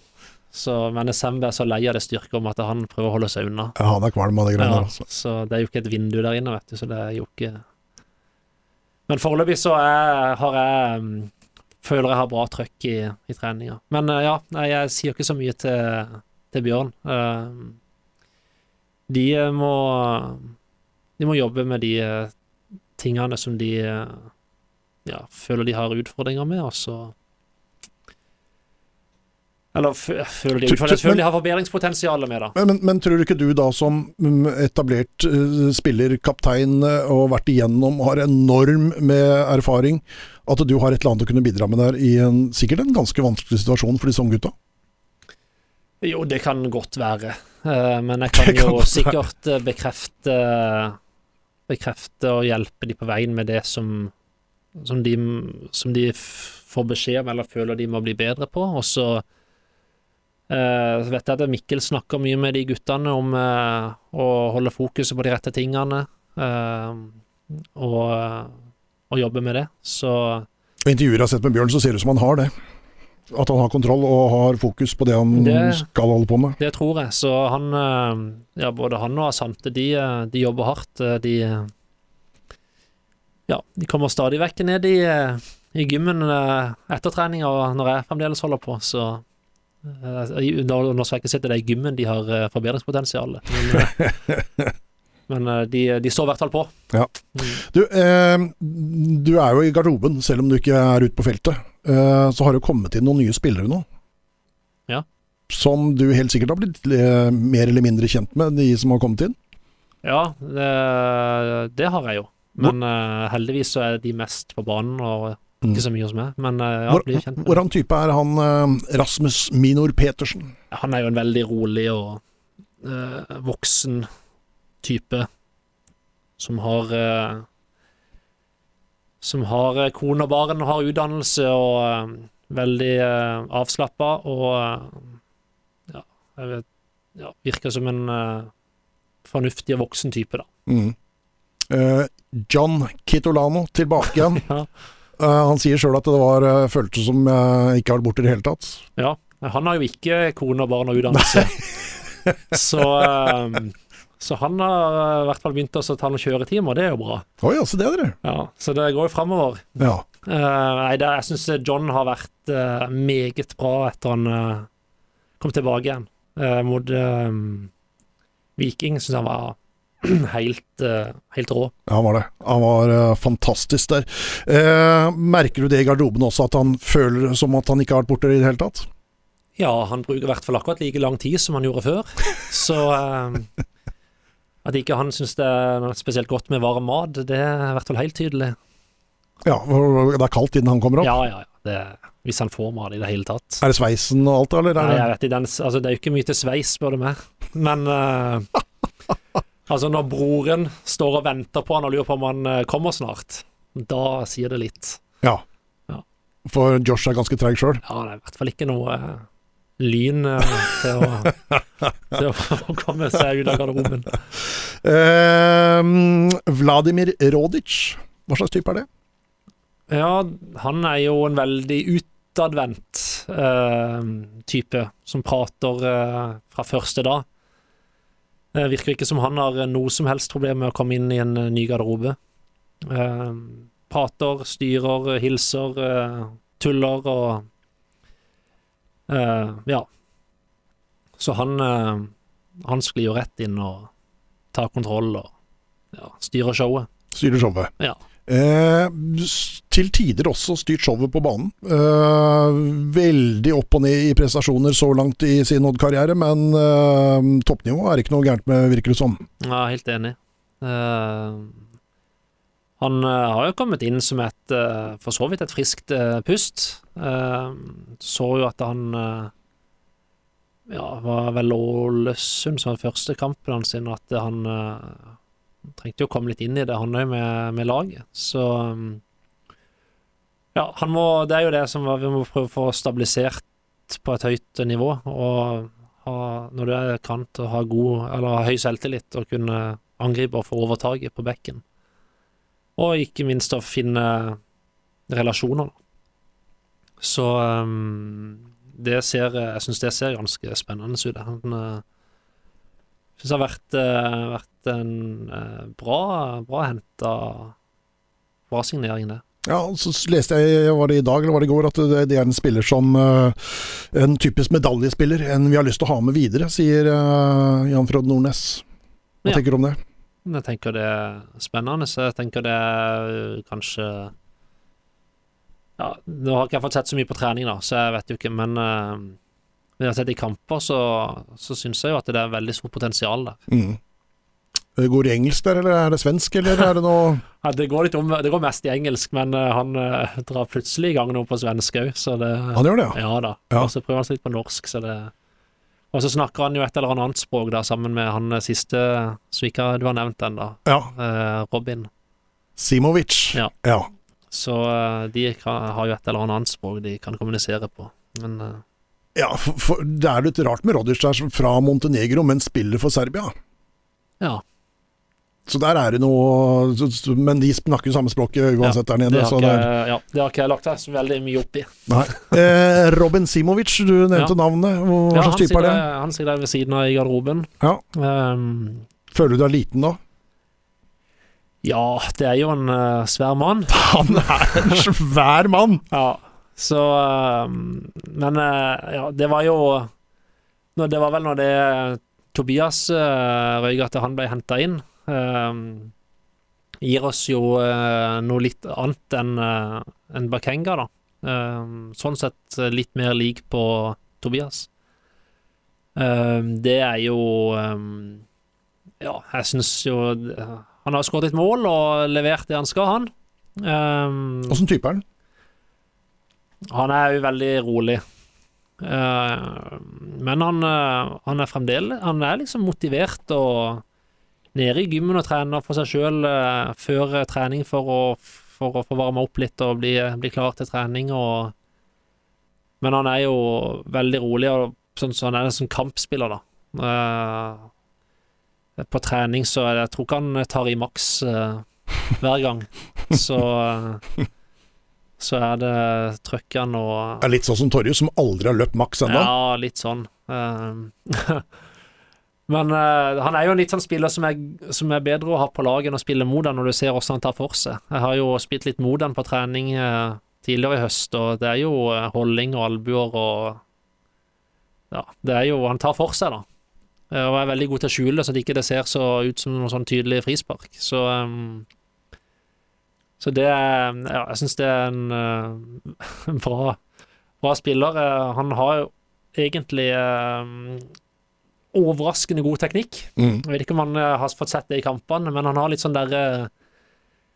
så, men Sembe er så lei av det styrket om at han prøver å holde seg unna. Ja, han er kvalm av det greiene der, altså. så det er jo ikke et vindu der inne, vet du, så det er jo ikke Men foreløpig så er, har jeg Føler jeg har bra trøkk i, i treninga. Men uh, ja, nei, jeg sier ikke så mye til, til Bjørn. Uh, de eh, må De må jobbe med de tingene som de ja, føler de har utfordringer med, og så Eller føler de tu- utfordringer, føler de har forbedringspotensial med, da. Men, men, men tror du ikke du da som mm, etablert eh, spiller, kaptein eh, og vært igjennom, har enorm med erfaring, at du har et eller annet å kunne bidra med der i en sikkert en ganske vanskelig situasjon for disse unggutta? Jo, det kan godt være. Eh, men jeg kan kan jo sikkert bekrefte Bekrefte og hjelpe de på veien med det som som de, som de får beskjed om eller føler de må bli bedre på. Og så så vet jeg at Mikkel snakker mye med de guttene om eh, å holde fokuset på de rette tingene. eh, og, og jobbe med det. Så Og intervjuer jeg har sett med Bjørn, så ser det ut som han har det. At han har kontroll og har fokus på det han Det- skal holde på med. Det tror jeg. Så han eh, Ja, både han og Asante, de, eh, de jobber hardt. Eh, De eh, Ja, de kommer stadig vekk ned i, eh, i gymmen eh, etter trening, og når jeg fremdeles holder på, så eh, i- Nå skal jeg ikke si at det er i gymmen de har eh, forbedringspotensial, men, men eh, de, de står i hvert fall på. Ja. Mm. Du, eh, du er jo i garderoben, selv om du ikke er ute på feltet. Eh, så har det kommet inn noen nye spillere nå. Ja. Som du helt sikkert har blitt eh, mer eller mindre kjent med, de som har kommet inn. Ja, det, det har jeg jo. Men eh, heldigvis så er de mest på banen, og ikke så mye hos meg. Men eh, ja, blir kjent med hvordan type er han eh, Rasmus Minor Petersen? Han er jo en veldig rolig og uh, voksen type som har uh, Som har kone og barn og har utdannelse og uh, veldig uh, avslappa og ja, jeg vet, ja, virker som en fornuftig og voksen type, da. Mm. John Kitolano tilbake igjen. Ja. Eh, han sier sjøl at det var uh, føltes som jeg ikke har vært borte i det hele tatt. Ja, han har jo ikke kone og barn og utdannelse. så, eh, så han har eh, i hvert fall begynt å ta noen kjøretimer, og det er jo bra. Oi, altså det, dere. Ja, Så det går jo framover. Ja. Uh, nei, jeg syns John har vært uh, meget bra etter han uh, kom tilbake igjen. Eh, mot eh, Viking syns han var helt, eh, helt rå. Ja, han var det. Han var eh, fantastisk der. Eh, merker du det i garderoben også, at han føler som at han ikke har vært borte i det hele tatt? Ja, han bruker i hvert fall akkurat like lang tid som han gjorde før. Så eh, at ikke han syns det er spesielt godt med varm mat, det er i hvert fall helt tydelig. Ja, det er kaldt innen han kommer opp. Ja, ja, ja. Det, hvis han får mat i det hele tatt. Er det sveisen og alt, eller? Nei, jeg vet, den, altså, det er jo ikke mye til sveis, spør du meg. Men eh, altså, når broren står og venter på han og lurer på om han eh, kommer snart, da sier det litt. Ja. Ja. For Josh er ganske treig sjøl. Ja, det er i hvert fall ikke noe eh, lyn eh, til, å, til å komme seg ut av garderoben. Eh, Vladimir Rodic, hva slags type er det? Ja, han er jo en veldig utadvendt type, som prater fra første dag. Det virker ikke som han har noe som helst problem med å komme inn i en eh, ny garderobe. Eh, prater, styrer, hilser, eh, tuller og eh, Ja. Så han, eh, han sklir jo rett inn og tar kontroll og ja, styrer showet. Styrer showet. Ja. Eh, til tider også styrt showet på banen. Eh, veldig opp og ned i prestasjoner så langt i sin Odd-karriere, men eh, toppnivå er ikke noe gærent med, virker det som. Ja, helt enig. Eh, han eh, har jo kommet inn som et for så vidt et friskt pust. Så jo at han Ja, var vel Ålesund som var første kampen hans at han trengte jo å komme litt inn i det, han òg, med, med laget. Så Ja, han må Det er jo det som vi må prøve å få stabilisert på et høyt nivå. Og ha, når du er kant og har god Eller har høy selvtillit og kunne angripe og få overtaket på bekken. Og ikke minst å finne relasjoner. Så um, det ser Jeg syns det ser ganske spennende ut. Han uh, syns det har vært, eh, vært en eh, bra, bra henta Bra signering, det. Ja, så leste jeg, var det i dag eller var det i går, at det, er en spiller som eh, En typisk medaljespiller, en vi har lyst til å ha med videre, sier eh, Jan Frode Nordnes. Hva Ja. tenker du om det? Jeg tenker det er spennende, så jeg tenker det er kanskje Ja, nå har ikke jeg fått sett så mye på trening, da, så jeg vet jo ikke, men øh, når jeg har sett i kamper, så, så syns jeg jo at det er veldig stort potensial der. Mm. Går det i engelsk der, eller er det svensk, eller er det noe Ja, det går om Det går mest i engelsk, men øh, han uh, drar plutselig i gang noe på svensk òg, så det Han gjør det, ja? Ja da. Ja. Og så prøver han seg litt på norsk, så det Og så snakker han jo et eller annet språk, da, sammen med han siste som ikke du har nevnt ennå, Ja. eh, Robin. Simovic. Ja. ja. Så eh, de kan, har jo et eller annet språk de kan kommunisere på. Men eh, Ja, for, for det er litt rart med Rodic der fra Montenegro, men spiller for Serbia. ja, Så der er det noe Men de snakker jo samme språket uansett der nede. det har, så ikke, det er, ja, det har ikke jeg lagt her så veldig mye opp i. Eh, Robin Simovic, du nevnte Ja. navnet. Hva Ja, slags type er det? Han sitter der ved siden av i garderoben. Ja. Ehm, Føler du deg liten da? ja, det er jo en uh, svær mann. Han er en svær mann! Ja, så ehm, Men uh, ja, det var jo Det var vel når det Tobias uh, røyk at han ble henta inn. Ehm, gir oss jo eh, noe litt annet enn uh, en Bakenga, da. Ehm, sånn sett eh, litt mer lik på Tobias. Ehm, det er jo Ja, jeg syns jo eh, Han har skåret et mål og levert det han skal, han. Åssen type er han? han er jo veldig rolig. Eh, men han, eh, han er fremdeles Han er liksom motivert og nede i gymmen og trener for seg sjøl før eh, trening for å, for å få varme opp litt og bli, bli klar til trening. Og, men han er jo veldig rolig, og sånn, så han er en sånn kampspiller, da. Uh, på trening så er det, jeg tror ikke han tar i maks uh, hver gang. Så uh, så er det trøkken og litt sånn som Torjus, som aldri har løpt maks ennå. Ja, litt sånn. Men uh, han er jo en litt sånn spiller som er, som er bedre å ha på laget enn å spille mot når du ser hvordan han tar for seg. Jeg har jo spilt litt mot på trening uh, tidligere i høst, og det er jo uh, holdning og albuer og Ja, det er jo Han tar for seg, da. Eh, Og er veldig god til å skjule det, så det ikke ser så ut som noe sånn tydelig frispark. Så um, så det er Ja, jeg syns det er en, eh, en bra, bra spiller. Eh, Han har jo egentlig eh, overraskende god teknikk. Mm. Jeg vet ikke om han eh, har fått sett det i kampene, men han har litt sånn der eh,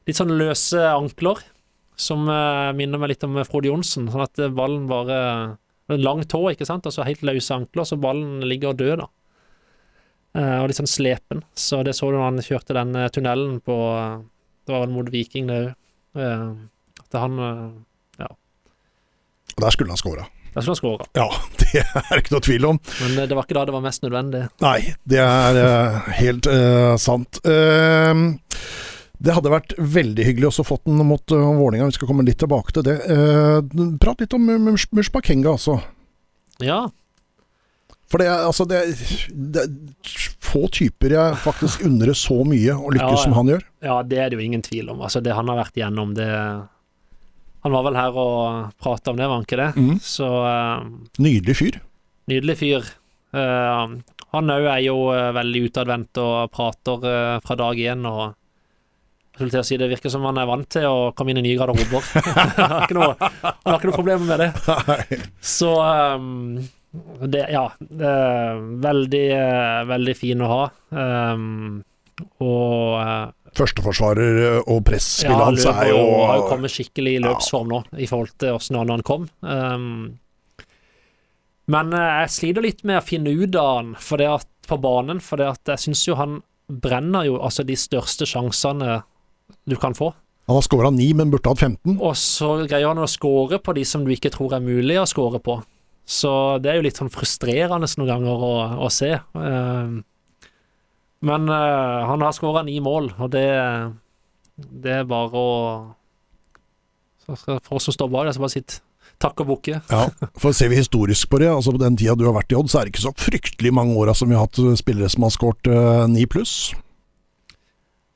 Litt sånn løse ankler, som eh, minner meg litt om Frode Johnsen. Sånn at ballen bare En lang tå, ikke sant, altså helt løse ankler, så ballen ligger død, da. Og litt sånn slepen. Så det så du når han kjørte den tunnelen på Det var vel mot Viking, det òg. At han eh, Der skulle han scora. Skulle han skåra. Ja, det er ikke noe tvil om. Men eh, det var ikke da det var mest nødvendig. Nei, det er uh, helt uh, sant. Uh, det hadde vært veldig hyggelig også fått den mot uh, Vålerenga, vi skal komme litt tilbake til det. Prat litt om Mush- Mushbakenga, altså. Ja, For det er, altså, det, er- det er få typer jeg faktisk undrer så mye å lykkes Ja, ja. som han gjør. Ja, det er det jo ingen tvil om. Altså, det han har vært igjennom, det Han var vel her og prata om det, var han ikke det? Mm. Så eh, Nydelig fyr. nydelig fyr. Uh, han òg er jo eh, veldig utadvendt og prater uh, fra dag én, og skulle til å si Det virker som han er vant til å komme inn i nye garderober. han, har ikke noe, han har ikke noe problemer med det. Så um, det, ja. Det er veldig, veldig fin å ha. Um, og Førsteforsvarer eh, og presspillet ja, hans er jo har jo kommet skikkelig i løpsform nå, i forhold til åssen han han kom. Um, men eh, jeg sliter litt med å finne ut av han for det at, på banen, for det at jeg syns jo han brenner jo altså de største sjansene du kan få. Han har skåra ni, men burde hatt 15. Og så greier han å skåre på de som du ikke tror er mulig å skåre på. Så det er jo litt sånn frustrerende noen ganger å, å se. Um, men uh, han har skåra ni mål, og det, det er bare å For oss som står bak, det, så bare sitte takk og bukke. Ja, for Ser vi historisk på det, altså på den tida du har vært i Odd, så er det ikke så fryktelig mange åra som vi har hatt spillere som har skåret uh, pluss.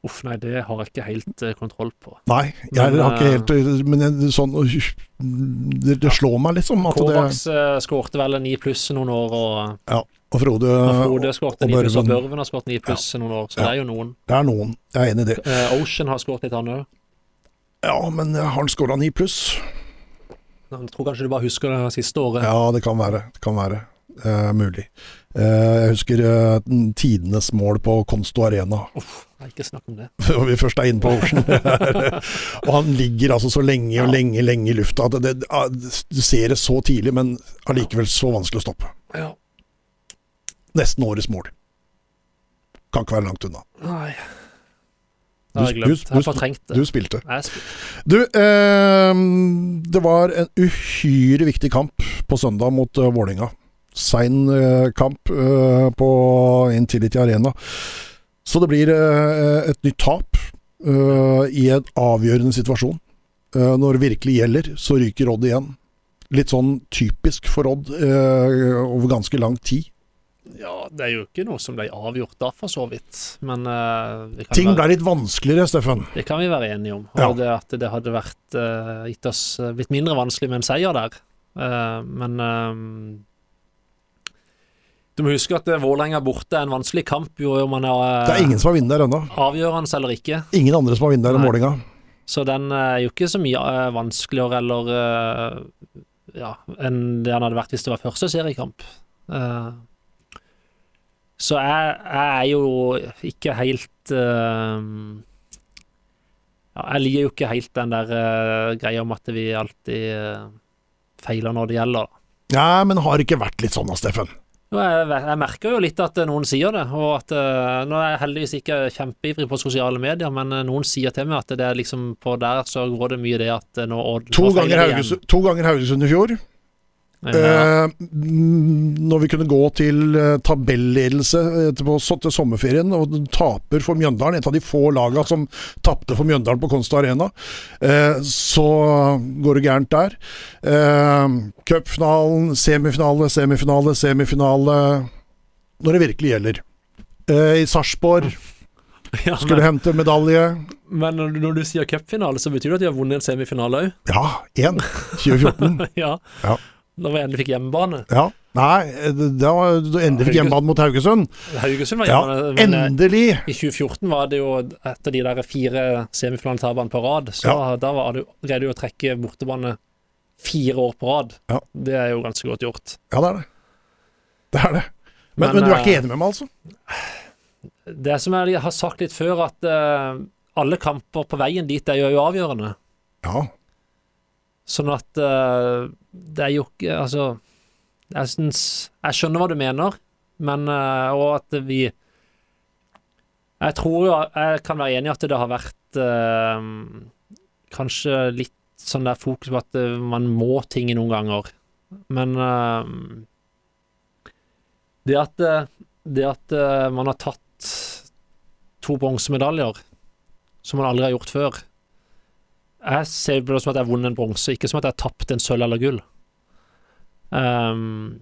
Uff, nei, det har jeg ikke helt uh, kontroll på. Nei, jeg Men, har ikke helt Men jeg, sånn det, det slår meg liksom at Kovacs skårte vel ni pluss noen år, og, Ja. Og Frode og Frode skårte og ni pluss, og Børven. Har skåret ni pluss noen år, så Ja. det er jo noen. Det er noen. Jeg er enig i det. Uh, Ocean har skåret litt, han òg. Ja, men har han skåra ni pluss? Jeg tror kanskje du bare husker det siste året. Ja, det kan være. Det kan være. Uh, mulig. Uh, jeg husker uh, tidenes mål på Konsto Arena. Nei, ikke snakk om det. Når vi først er inne på Ocean. og han ligger altså så lenge og lenge, lenge i lufta det, det, du ser det så tidlig, men allikevel så vanskelig å stoppe. Ja. Nesten årets mål. Kan ikke være langt unna. Nei. Du- du- du-. Du spilte. Du, eh, det var en uhyre viktig kamp på søndag mot uh, Vålinga. Sein eh, kamp eh, på Intility Arena. Så det blir eh, et nytt tap eh, i en avgjørende situasjon. Eh, når det virkelig gjelder, så ryker Odd igjen. Litt sånn typisk for Odd eh, over ganske lang tid. Ja, det er jo ikke noe som ble avgjort da, for så vidt. Men uh, Ting være, ble litt vanskeligere, Steffen. det kan vi være enige om. Ja. Og det at det hadde vært uh, gitt oss eh, blitt mindre vanskelig med en seier der. Uh, men du må huske at Vålerenga borte er en vanskelig kamp, jo om man er Det er ingen som har vunnet der ennå. avgjørende eller ikke. Ingen andre som har vunnet der enn målinga Så den er jo ikke så mye vanskeligere eller ja, enn det han hadde vært hvis det var første seriekamp. Eh, så jeg, jeg er jo ikke helt uh, ja, Jeg liker jo ikke helt den der uh, greia om at vi alltid uh, feiler når det gjelder. Ja, men har det ikke vært litt sånn da, Steffen? Jeg, jeg merker jo litt at eh, noen sier det, og at Nå er jeg heldigvis ikke kjempeivrig på sosiale medier, men noen sier til meg at det er liksom på der så går det mye det at nå to ganger Haugesund i fjor. Ja. Eh, når vi kunne gå til eh, tabelledelse etterpå, til, til sommerferien og taper for Mjøndalen, et av de få lagene som tapte for Mjøndalen på Konsta Arena, eh, så går det gærent der. Eh, Cupfinalen, semifinale, semifinale, semifinale Når det virkelig gjelder. Eh, I Sarpsborg Ja, skulle hente medalje. men når du sier cupfinale, så betyr det at de har vunnet en semifinale òg? Ja, én. 2014. ja. Ja. Da vi endelig fikk hjemmebane. Ja. Nei, eh, da du endelig fikk hjemmebane mot Haugesund. Haugesund var Ja, hjemme, men eh, endelig! i 2014 var det jo etter de der fire semifinaletapene på rad, så Ja. da var det, greide du å trekke bortebane fire år på rad. Ja. Det er jo ganske godt gjort. Ja, det er det. Det er det. Men, Men, men, du er ikke eh, enig med meg, altså? Det som jeg har sagt litt før, at uh, alle kamper på veien dit er jo avgjørende. Ja. Sånn at uh, det er jo ikke Altså jeg, syns, jeg skjønner hva du mener, men uh, Og at vi Jeg tror jo jeg kan være enig i at det har vært uh, kanskje litt sånn der fokus på at man må ting noen ganger. Men det at, det at man har tatt to bronsemedaljer som man aldri har gjort før jeg ser på det som at jeg har vunnet en bronse, ikke som at jeg har tapt en sølv eller gull. Um,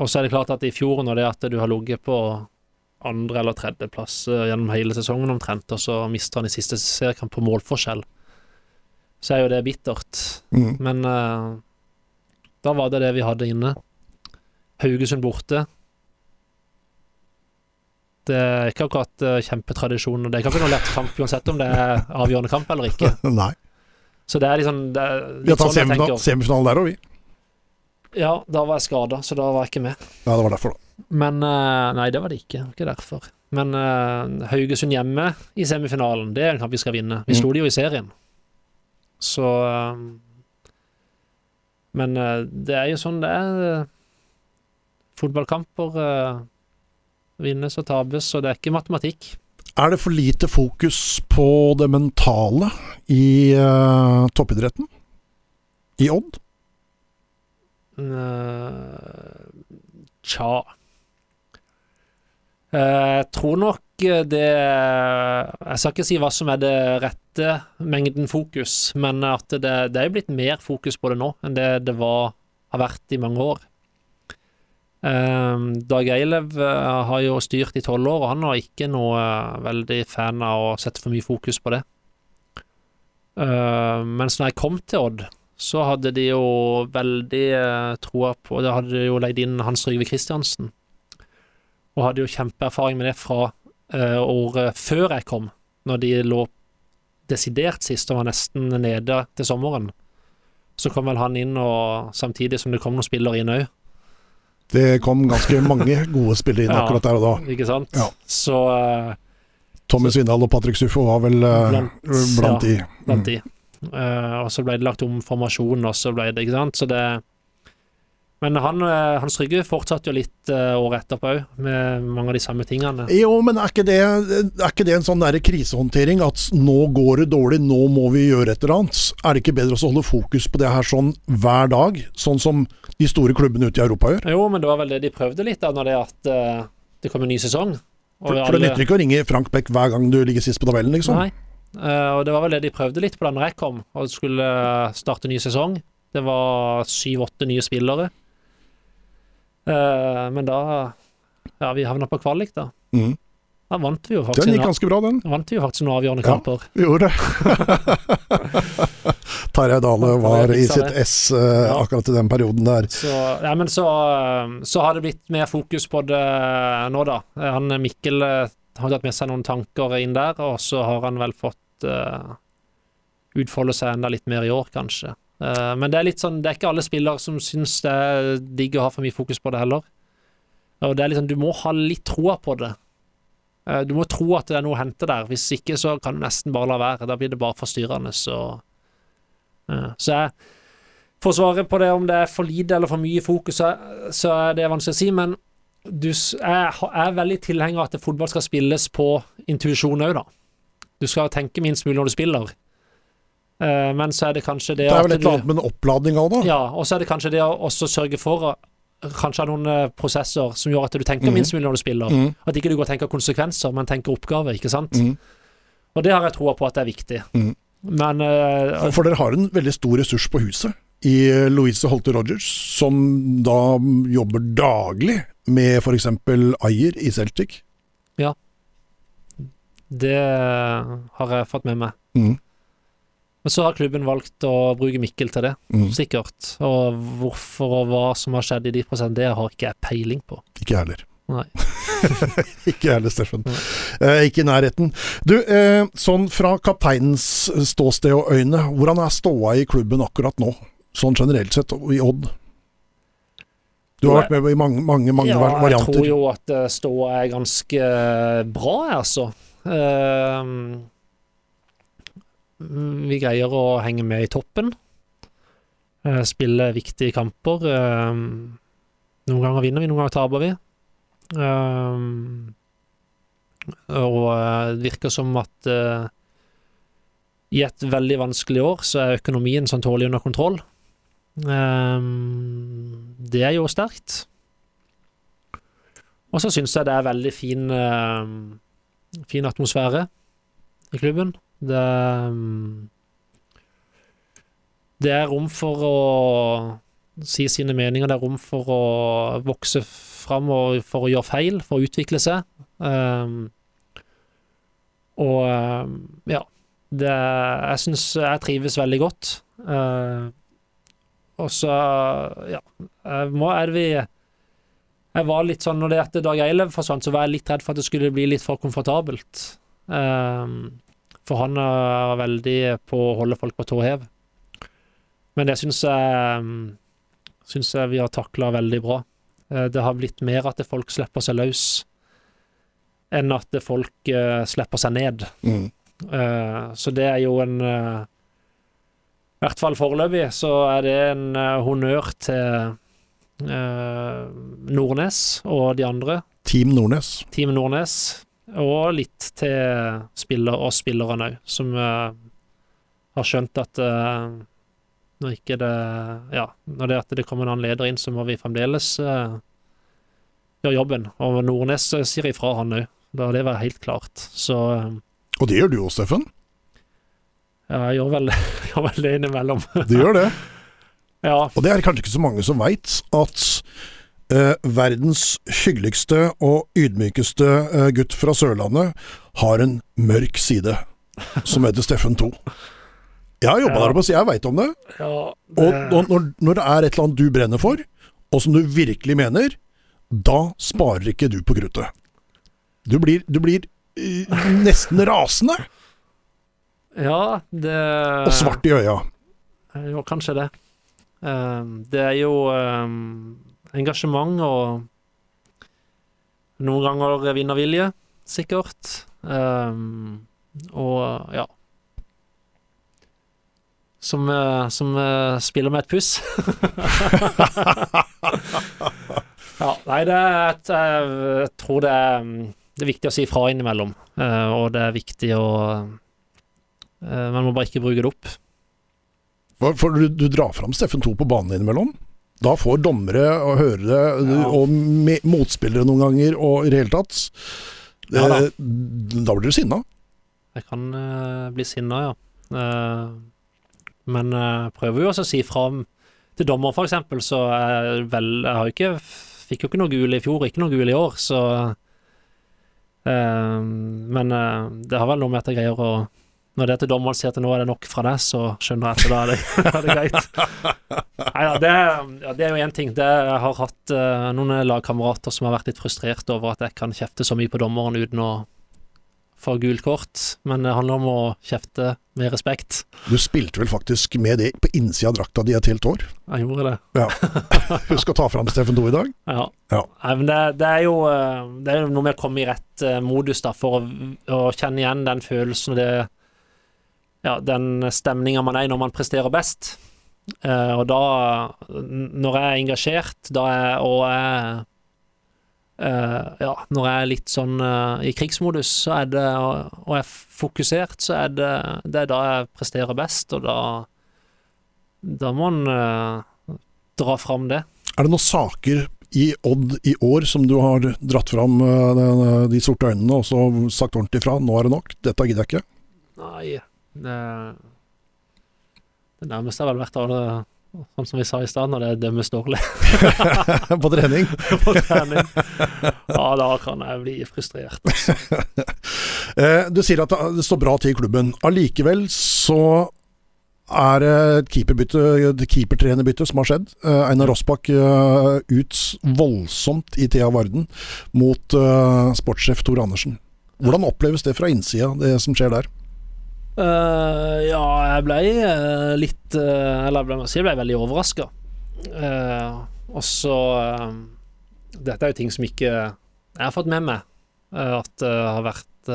og så er det klart at i fjor, når det at du har ligget på andre- eller tredjeplass eh, gjennom hele sesongen omtrent, og så mister han i siste seriekamp på målforskjell, så er jo det bittert. Mm. Men uh, da var det det vi hadde inne. Haugesund borte. Det er ikke akkurat uh, kjempetradisjon. og Det er ikke noe lett kamp uansett om det er avgjørende kamp eller ikke. Nei. Så det er liksom det er Vi har tatt sånn jeg semifinal, semifinalen der òg, vi. Ja, da var jeg skada, så da var jeg ikke med. Ja, det var derfor, da. Men eh, Nei, det var det ikke. Ikke derfor. Men uh, Haugesund hjemme i semifinalen, det er en kamp vi skal vinne. Vi Mm. slo de jo i serien. Så uh, Men uh, det er jo sånn det er. Fotballkamper vinnes og tapes, og det er ikke matematikk. Er det for lite fokus på det mentale i uh, toppidretten? I Odd? Eh, Tja Eh, Jeg tror nok det Jeg skal ikke si hva som er det rette mengden fokus, men at det, det er blitt mer fokus på det nå enn det det var, har vært i mange år. Eh, Dag Eilev eh, har jo styrt i tolv år, og han var ikke noe eh, veldig fan av å sette for mye fokus på det. Eh, mens når jeg kom til Odd, så hadde de jo veldig eh, troa på Da hadde de jo leid inn Hans Rygve Kristiansen, og hadde jo kjempeerfaring med det fra året før jeg kom, når de lå desidert sist og var nesten nede til sommeren. Så kom vel han inn, og samtidig som det kom noen spillere inn òg, Det kom ganske mange gode spillere inn Ja. akkurat der og da. ikke sant? Ja. Så uh, Tommy Svindal og Patrick Suffo var vel uh, Blant- blant de. blant Mm. de. Eh, og så ble det lagt om formasjon, og så ble det Ikke sant? Så det Men han, eh, Hans Trygve fortsatte jo litt uh, året etterpå òg, med mange av de samme tingene. Jo, men er ikke det, er ikke det en sånn der krisehåndtering? At nå går det dårlig, nå må vi gjøre et eller annet? Er det ikke bedre å holde fokus på det her sånn hver dag? Sånn som de store klubbene ute i Europa gjør? Jo, men det var vel det de prøvde litt, da, når det at eh, det kom en ny sesong. For, for det nytter ikke å ringe Frank Beck hver gang du ligger sist på tabellen, liksom. Nei. Uh, og det var vel det de prøvde litt på da jeg kom og skulle starte starte ny sesong. Det var syv-åtte nye spillere. Eh, men da Ja, vi havna på kvalik, da. Mm. Da vant vi jo Den gikk ganske bra, den. vant vi jo faktisk noen avgjørende Ja. kamper. Vi gjorde det. Tarjei Dale var i sitt ess uh, Ja. akkurat i den perioden der. Så, ja, men så, eh, så har det blitt mer fokus på det nå, da. Han Mikkel har tatt med seg noen tanker inn der, og så har han vel fått uh, utfolde seg enda litt mer i år, kanskje. Eh, men det er litt sånn, det er ikke alle spillere som syns det er digg å ha for mye fokus på det heller. Og det er liksom, du må ha litt troa på det. Eh, Du må tro at det er noe å hente der, hvis ikke så kan du nesten bare la være. Da blir det bare forstyrrende. Så, eh, så jeg får svaret svare på det om det er for lite eller for mye fokus, så er det vanskelig å si. Men du, jeg er veldig tilhenger av at fotball skal spilles på intuisjon òg, da. Du skal tenke minst mulig når du spiller. Eh, men så er det kanskje det, Det er vel et eller annet med en oppladning av da. Ja, og så er det kanskje det å sørge for Kanskje ha noen eh, prosesser som gjør at du tenker mm. minst mulig når du spiller. Mm. At ikke du går og tenker konsekvenser, men tenker oppgaver, ikke sant. Mm. Og det har jeg troa på at det er viktig. Mhm. Men uh, For, dere har en veldig stor ressurs på huset i Louise Holte Rogers, som da jobber daglig med f.eks. Ayer i Celtic. Ja. det har jeg fått med meg. Men så har klubben valgt å bruke Mikkel til det, Mm. sikkert. Og hvorfor og hva som har skjedd i de prosentene, det har ikke jeg peiling på. Ikke jeg heller. Nei. ikke jeg heller, Steffen. Eh, ikke i nærheten. Du, eh, sånn fra kapteinens ståsted og øyne, hvordan er ståa i klubben akkurat nå? Sånn generelt sett, i Odd? Du har vært med i mange, mange, mange ja, jeg tror jo at eh, ståa er ganske eh, bra, altså. Ehm, vi greier å henge med i toppen. eh, spille viktige kamper. ehm, noen ganger vinner vi, noen ganger taper vi. Ehm, og eh, det virker som at eh, i et veldig vanskelig år så er økonomien sånn tålelig under kontroll. Det er jo sterkt. Og så syns jeg det er veldig fin, fin atmosfære i klubben. Det, ehm, det er rom for å si sine meninger, det er rom for å vokse fram og for å gjøre feil, for å utvikle seg. Um, og ehm, ja. Det, jeg syns jeg trives veldig godt. Uh, og så, ja må, er vi Jeg var litt sånn, når det etter Dag Eilev forsvant, så var jeg litt redd for at det skulle bli litt for komfortabelt. Um, for han er veldig på å holde folk på tå hev. Men det syns jeg, um, syns jeg vi har takla veldig bra. Uh, det har blitt mer at folk slipper seg løs, enn at folk slipper seg ned. Mm. Så det er jo en I hvert fall foreløpig så er det en honnør til Nordnes og de andre. Team Nordnes. Team Nordnes. Og litt til spiller og spillerne òg, som har skjønt at når ikke det Ja, når det at det kommer en annen leder inn, så må vi fremdeles gjøre jobben. Og Nordnes sier ifra, han òg. Da det var helt klart. Så Og det gjør du òg, Steffen. Ja, jeg gjør vel, gjør vel det innimellom. Du gjør det. ja. Og det er kanskje ikke så mange som veit at eh, verdens hyggeligste og ydmykeste eh, gutt fra Sørlandet har en mørk side som heter Steffen 2. Jeg har jobba Ja. der oppe, så jeg veit om det. ja Og, og når, når det er et eller annet du brenner for, og som du virkelig mener, da sparer ikke du på kruttet. Du blir, du blir eh, nesten rasende ja, det og svart i øya. Jo, kanskje det. Um, det er jo um, engasjement og noen ganger vinnervilje, sikkert. Um, og ja Som, eh, som eh, spiller med et puss. ja, nei, det et, jeg, jeg tror det er, mm, det er viktig å si fra innimellom, uh, og det er viktig å uh, Man må bare ikke bruke det opp. For du, du drar fram Steffen 2 på banen innimellom. Da får dommere og hørere Ja. og motspillere noen ganger, og i det hele tatt Ja da. eh, Da blir du sinna. Jeg kan uh, bli sinna, ja. Uh, men uh, prøver jo også å si fra til dommer, for eksempel, så er vel Jeg har ikke Fikk jo ikke noe gul i fjor, ikke noe gul i år, så Men det har vel noe med at jeg greier å Når det til dommeren sier at nå er det nok fra deg, så skjønner jeg at da er det, er det greit. Nei da, det, ja, det er jo én ting. Det, jeg har hatt uh, noen lagkamerater som har vært litt frustrert over at jeg kan kjefte så mye på dommeren uten å få gult kort, men det handler om å kjefte med respekt. Du spilte vel faktisk med det på innsida av drakta di et helt år. Jeg gjorde det. Ja. Husk å ta fram Steffen Doe i dag. Ja. Ja. Nei, men det, det, er jo, eh, det er jo noe med å komme i rett eh, modus da, for å, å kjenne igjen den følelsen og det, ja, den stemninga man er i når man presterer best. Uh, og da, når jeg er engasjert, da er, og jeg uh, ja, når jeg er litt sånn uh, i krigsmodus, så er det, og, og er fokusert, så er det, det er da jeg presterer best, og da da må man eh, dra fram det. Er det noen saker i Odd i år som du har dratt fram eh, de sorte øynene og så sagt ordentlig fra? Nå er det nok, dette gidder jeg ikke. Nei, det, det nærmeste har vel vært det, sånn som vi sa i stad, når det dømmes dårlig på trening. på trening. Ja, da kan jeg bli frustrert. Eh, du sier at det står bra til i klubben. Allikevel så er det et keeperbytte, keepertrenerbytte som har skjedd. Eh, Einar Rossbakk eh, ut voldsomt i Thea Varden mot sportssjef Tor Andersen. Hvordan oppleves det fra innsida, det som skjer der? Eh, ja, jeg ble uh, litt uh, Eller jeg ble, jeg ble veldig overraska. og så Dette er jo ting som ikke jeg har fått med meg. at det har vært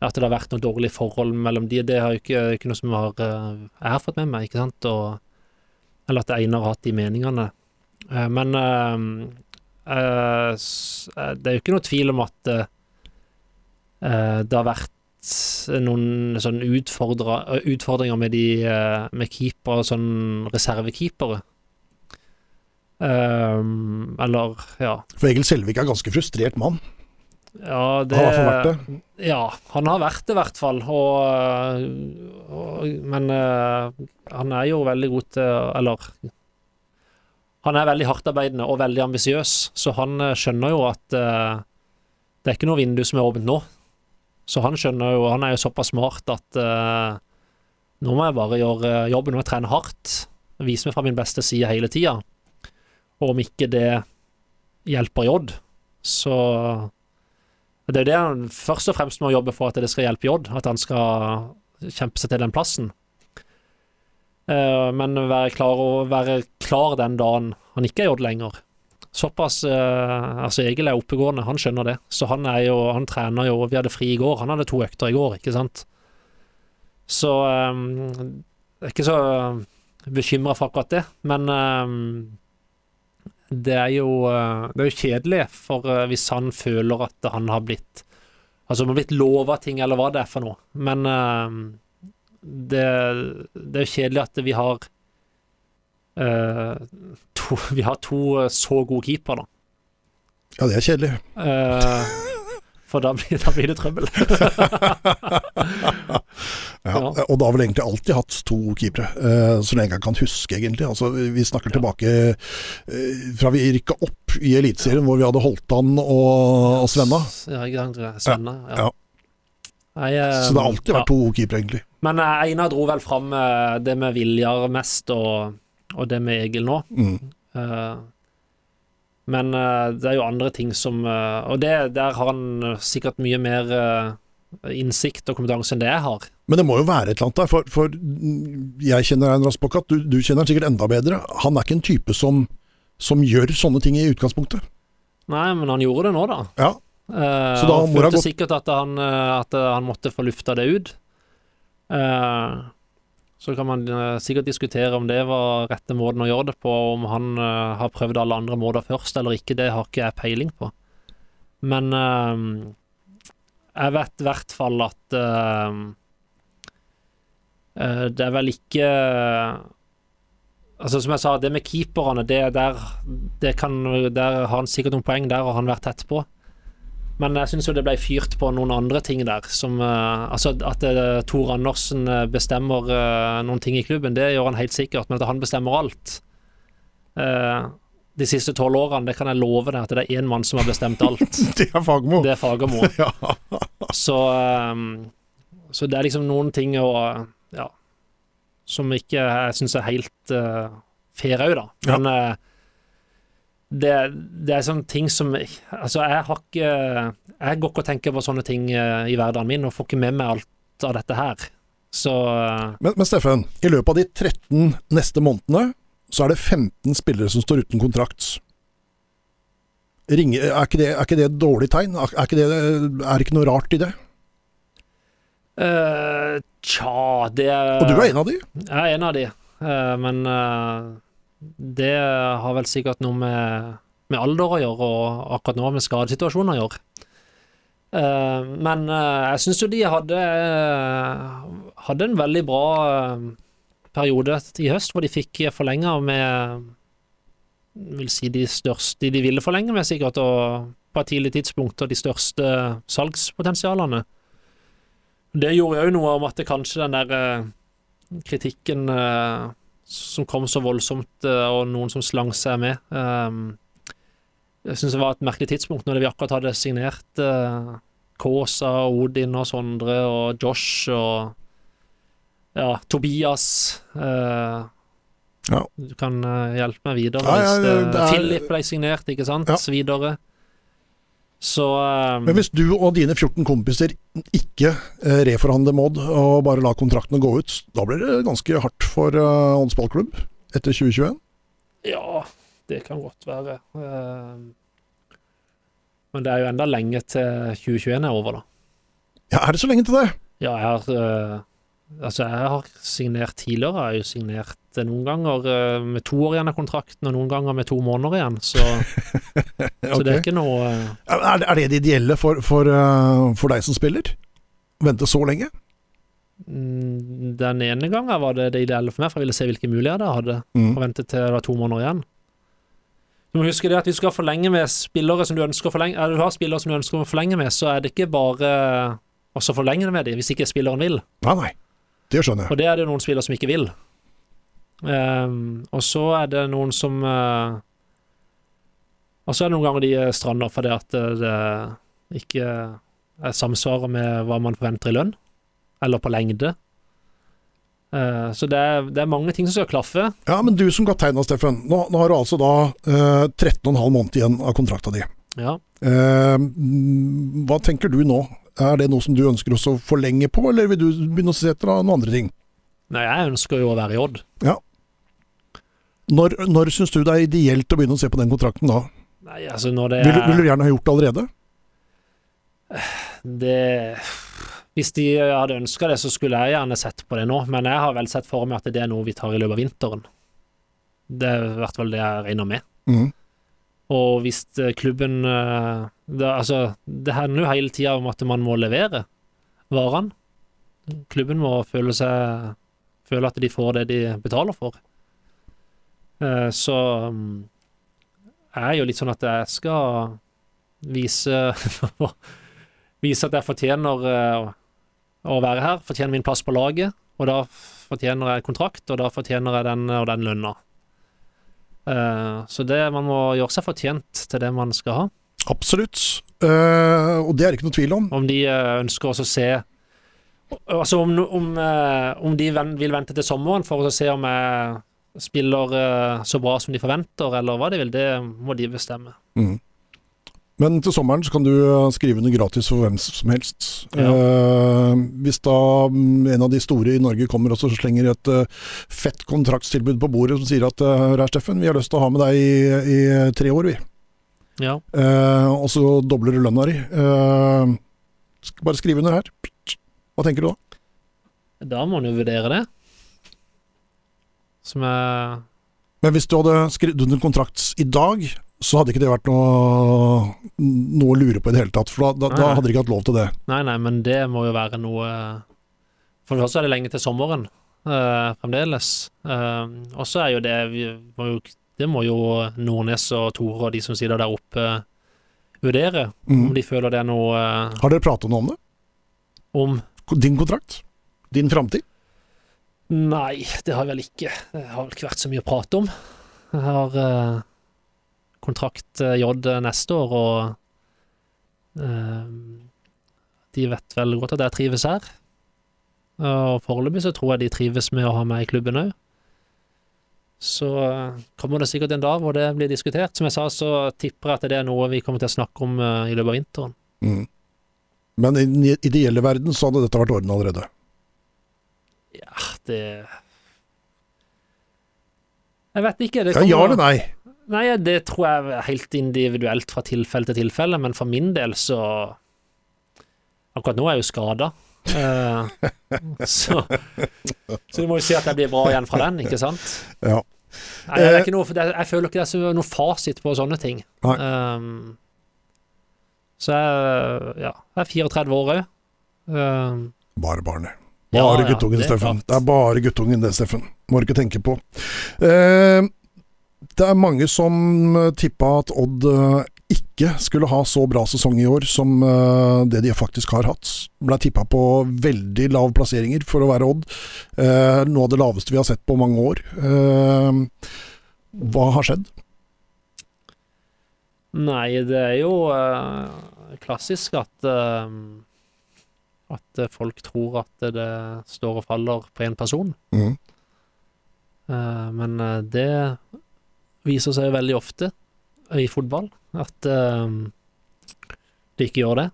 At det har vært noe dårlig forhold mellom de. Det har jo ikke, ikke noe som har, jeg har fått med meg, ikke sant. Og, eller at Einar har hatt de meningene. Men det er jo ikke noe tvil om at det har vært noen sånn utfordringer med de eh, med keepere, sånn reservekeepere. Um, eller, ja. For Egil Selvik er en ganske frustrert mann. Ja, det Han har vært det. Ja, han har vært det i hvert fall. Og, og, men eh, han er jo veldig god til Eller Han er veldig hardtarbeidende og veldig ambisiøs, så han eh, skjønner jo at uh, det er ikke noe vindu som er åpent nå. Så han skjønner jo Han er jo såpass smart at uh, nå må jeg bare gjøre jobben og trene hardt. Vise meg fra min beste side hele tida. Og om ikke det hjelper J, så Det er det han først og fremst må jobbe for at det skal hjelpe J, at han skal kjempe seg til den plassen. Uh, men være klar, være klar den dagen han ikke er J lenger. Såpass eh, Altså, Egil er oppegående, han skjønner det. Så han er jo Han trener jo Vi hadde fri i går, han hadde to økter i går, ikke sant. Så um, jeg er ikke så bekymra for akkurat det, men um, det er jo Det er jo kjedelig, for uh, hvis han føler at han har blitt Altså, man har blitt lova ting, eller hva det er for noe. Men uh, det, det, er jo kjedelig at vi har to, Vi har to så gode keepere, da. Ja, det er kjedelig. for da blir, da blir, det trøbbel. ja, og da har vel egentlig alltid hatt to keepere, så lenge jeg kan huske, egentlig. Altså, vi snakker tilbake fra vi rykka opp i Eliteserien, hvor vi hadde Holtan og, og Svenna. Ja, ikke sant. Svenna, ja. ja. Nei, så det har alltid vært to keepere, egentlig. Men Einar dro vel fram det med Viljar mest, og, og, det med Egil nå. Mm. men det er jo andre ting som Og det, der har han sikkert mye mer innsikt og kompetanse enn det jeg har. Men det må jo være et eller annet der, for, for jeg kjenner Einar Aspakkat, du, du, kjenner han sikkert enda bedre. Han er ikke en type som, som, gjør sånne ting i utgangspunktet. Nei, men han gjorde det nå, da. Ja. Så da han følte sikkert at han, at han, måtte få lufta det ut. Eh, så kan man eh, sikkert diskutere om det var rette måten å gjøre det på, om han eh, har prøvd alle andre måter først eller ikke, det har ikke jeg peiling på. Men eh, jeg vet i hvert fall at det er vel ikke Altså Som jeg sa, det med keeperne, det der, det kan, der har han sikkert noen poeng. Der har han vært tett på. Men jeg syns jo det ble fyrt på noen andre ting der. Som, uh, altså At uh, Tor Andersen bestemmer uh, noen ting i klubben, det gjør han helt sikkert. Men at han bestemmer alt de siste tolv årene, det kan jeg love deg at det er én mann som har bestemt alt. det er Fagermo. Det er Fagermo. ja. så, så, det er liksom noen ting å Ja. Som ikke jeg syns er helt uh, fair òg, da. Men ja. Det, det, er sånne ting som Altså, jeg har ikke Jeg går ikke og tenker på sånne ting uh, i hverdagen min, og får ikke med meg alt av dette her. Så uh, men, men Steffen, i løpet av de 13 neste månedene så er det 15 spillere som står uten kontrakt. Ringe, er, ikke det, er, ikke det, et dårlig tegn? Er, ikke det, er ikke noe rart i det? Uh, tja, det Og du er en av de? Jeg er en av de, uh, men uh, det har vel sikkert noe med, med, alder å gjøre, og akkurat nå med skadesituasjonen å gjøre. men jeg syns jo de hadde, hadde en veldig bra periode i høst hvor de fikk forlenga med vil si de største De ville forlenge med, sikkert, og på et tidlig tidspunkt, og de største salgspotensialene. Det gjorde jo noe om at det kanskje den der kritikken eh, som kom så voldsomt, eh, og noen som slang seg med Jeg syns det var et merkelig tidspunkt når vi akkurat hadde signert Kåsa, Odin og Sondre og Josh og ja, Tobias uh, ja. Du kan hjelpe meg videre. Ja, ja, er... Philip ble signert, ikke sant? Videre. Så um... Men hvis du og dine 14 kompiser ikke uh, reforhandler Mod og bare lar kontraktene gå ut, da blir det ganske hardt for uh, Åns ballklubb etter 2021? Ja, det kan godt være. Uh, men det er jo enda lenge til 2021 er over, da. Ja, er det så lenge til det? Ja, jeg har uh, Altså, jeg har signert tidligere. Jeg har jo signert noen ganger uh, med to år igjen av kontrakten, og noen ganger med to måneder igjen. Så, okay. så det er ikke noe uh... er, det det ideelle for, for, uh, for, deg som spiller? Vente så lenge? Mm, den ene gangen var det det ideelle for meg, for jeg ville se hvilke muligheter jeg hadde. Mm. Og vente til det var to måneder igjen. Du må huske det at hvis du skal forlenge med spillere som du ønsker å forlenge Eller du har spillere som du ønsker å forlenge med, så er det ikke bare å forlenge med dem hvis ikke spilleren vil. Nei, nei. Det skjønner jeg. Og det er det noen spillere som ikke vil. Um, og så er det noen som uh, Og så er det noen ganger de strander fordi at det ikke er samsvarer med hva man forventer i lønn, eller på lengde. Uh, så det er, det er mange ting som skal klaffe. Ja, men du som kaptein da, Steffen. Nå, nå har du altså da uh, 13,5 måneder igjen av kontrakta di. Ja. Eh, mm, hva tenker du nå? Er det noe som du ønsker å forlenge på, eller vil du begynne å se etter noen andre ting? Nei, jeg ønsker jo å være i Odd. Når, når syns du det er ideelt å begynne å se på den kontrakten da? Nei, altså når det Vil, du- er vil du gjerne ha gjort det allerede? det, Hvis de hadde ønska det, så skulle jeg gjerne sett på det nå, men jeg har vel sett for meg at det er noe vi tar i løpet av vinteren. Det er i hvert fall det jeg regner med. Mm. Og hvis eh, klubben eh, det, Altså, det hender jo hele tida om at man må levere varene. Klubben må føle seg Føle at de får det de betaler for. Eh, Så mm, jeg er jo litt sånn at jeg skal vise Vise at jeg fortjener eh, å være her, fortjener min plass på laget, og da fortjener jeg kontrakt, og da fortjener jeg den og den lønna. Eh, Så det, man må gjøre seg fortjent til det man skal ha. Absolutt. Og det er det ikke noe tvil om. Om de ønsker også å se Altså om, om, om de vil vente til sommeren for å se om jeg spiller eh, så bra som de forventer, eller hva de vil, det må de bestemme. Mm. Men til sommeren så kan du eh, skrive under gratis for hvem som helst. Ja. Eh, hvis da mm, en av de store i Norge kommer og så slenger et eh, fett kontraktstilbud på bordet som sier at hør her, Steffen, vi har lyst til å ha med deg i, i tre år, vi. Ja. Eh, og så dobler du lønna di. Eh, bare skriv under her. Hva tenker du da? Da må man jo vurdere det. Som er Men hvis du hadde skrevet under kontrakt i dag, så hadde ikke det vært noe, noe å lure på i det hele tatt. For da, da, da hadde de ikke hatt lov til det. Nei, nei, men det må jo være noe For det første er det lenge til sommeren eh, fremdeles. Eh, og så er jo det vi må jo, Det må jo Nordnes og Tore og de som sitter der oppe, vurdere. Mm. Om de føler det er noe eh, Har dere pratet noe om det? om Din kontrakt? Din framtid? Nei, det har jeg vel ikke. Det har vel ikke vært så mye å prate om. Jeg har eh, kontrakt eh, J neste år, og eh, de vet vel godt at jeg trives her. Og foreløpig så tror jeg de trives med å ha meg i klubben òg. Så eh, kommer det sikkert en dag hvor det blir diskutert. Som jeg sa, så tipper jeg at det er noe vi kommer til å snakke om eh, i løpet av vinteren. Mm. Men i den ideelle verden så hadde dette vært ordna allerede. Ja, det Jeg vet ikke. Det Ja, eller nei? Nei, det tror jeg er helt individuelt fra tilfelle til tilfelle, men for min del så Akkurat nå er jeg jo skada. så Så du må jo si at jeg blir bra igjen fra den, ikke sant? Ja. Nei, det er ikke noe, jeg føler ikke det er noen noe fasit på sånne ting. Nei. Um, så jeg, ja, jeg er 34 år òg. Um, Bare barnet. Ja, Bare ja, guttungen, det er Steffen. Det er bare guttungen det, Steffen. Må du ikke tenke på. Eh, det er mange som eh, tippa at Odd eh, ikke skulle ha så bra sesong i år som eh, det de faktisk har hatt. Ble tippa på veldig lav plasseringer for å være Odd. Eh, noe av det laveste vi har sett på mange år. Eh, hva har skjedd? Nei, det er jo eh, klassisk at eh, At eh, folk tror at det står og faller på én person. Mm. Eh, men eh, det viser seg veldig ofte i fotball at det ikke gjør det.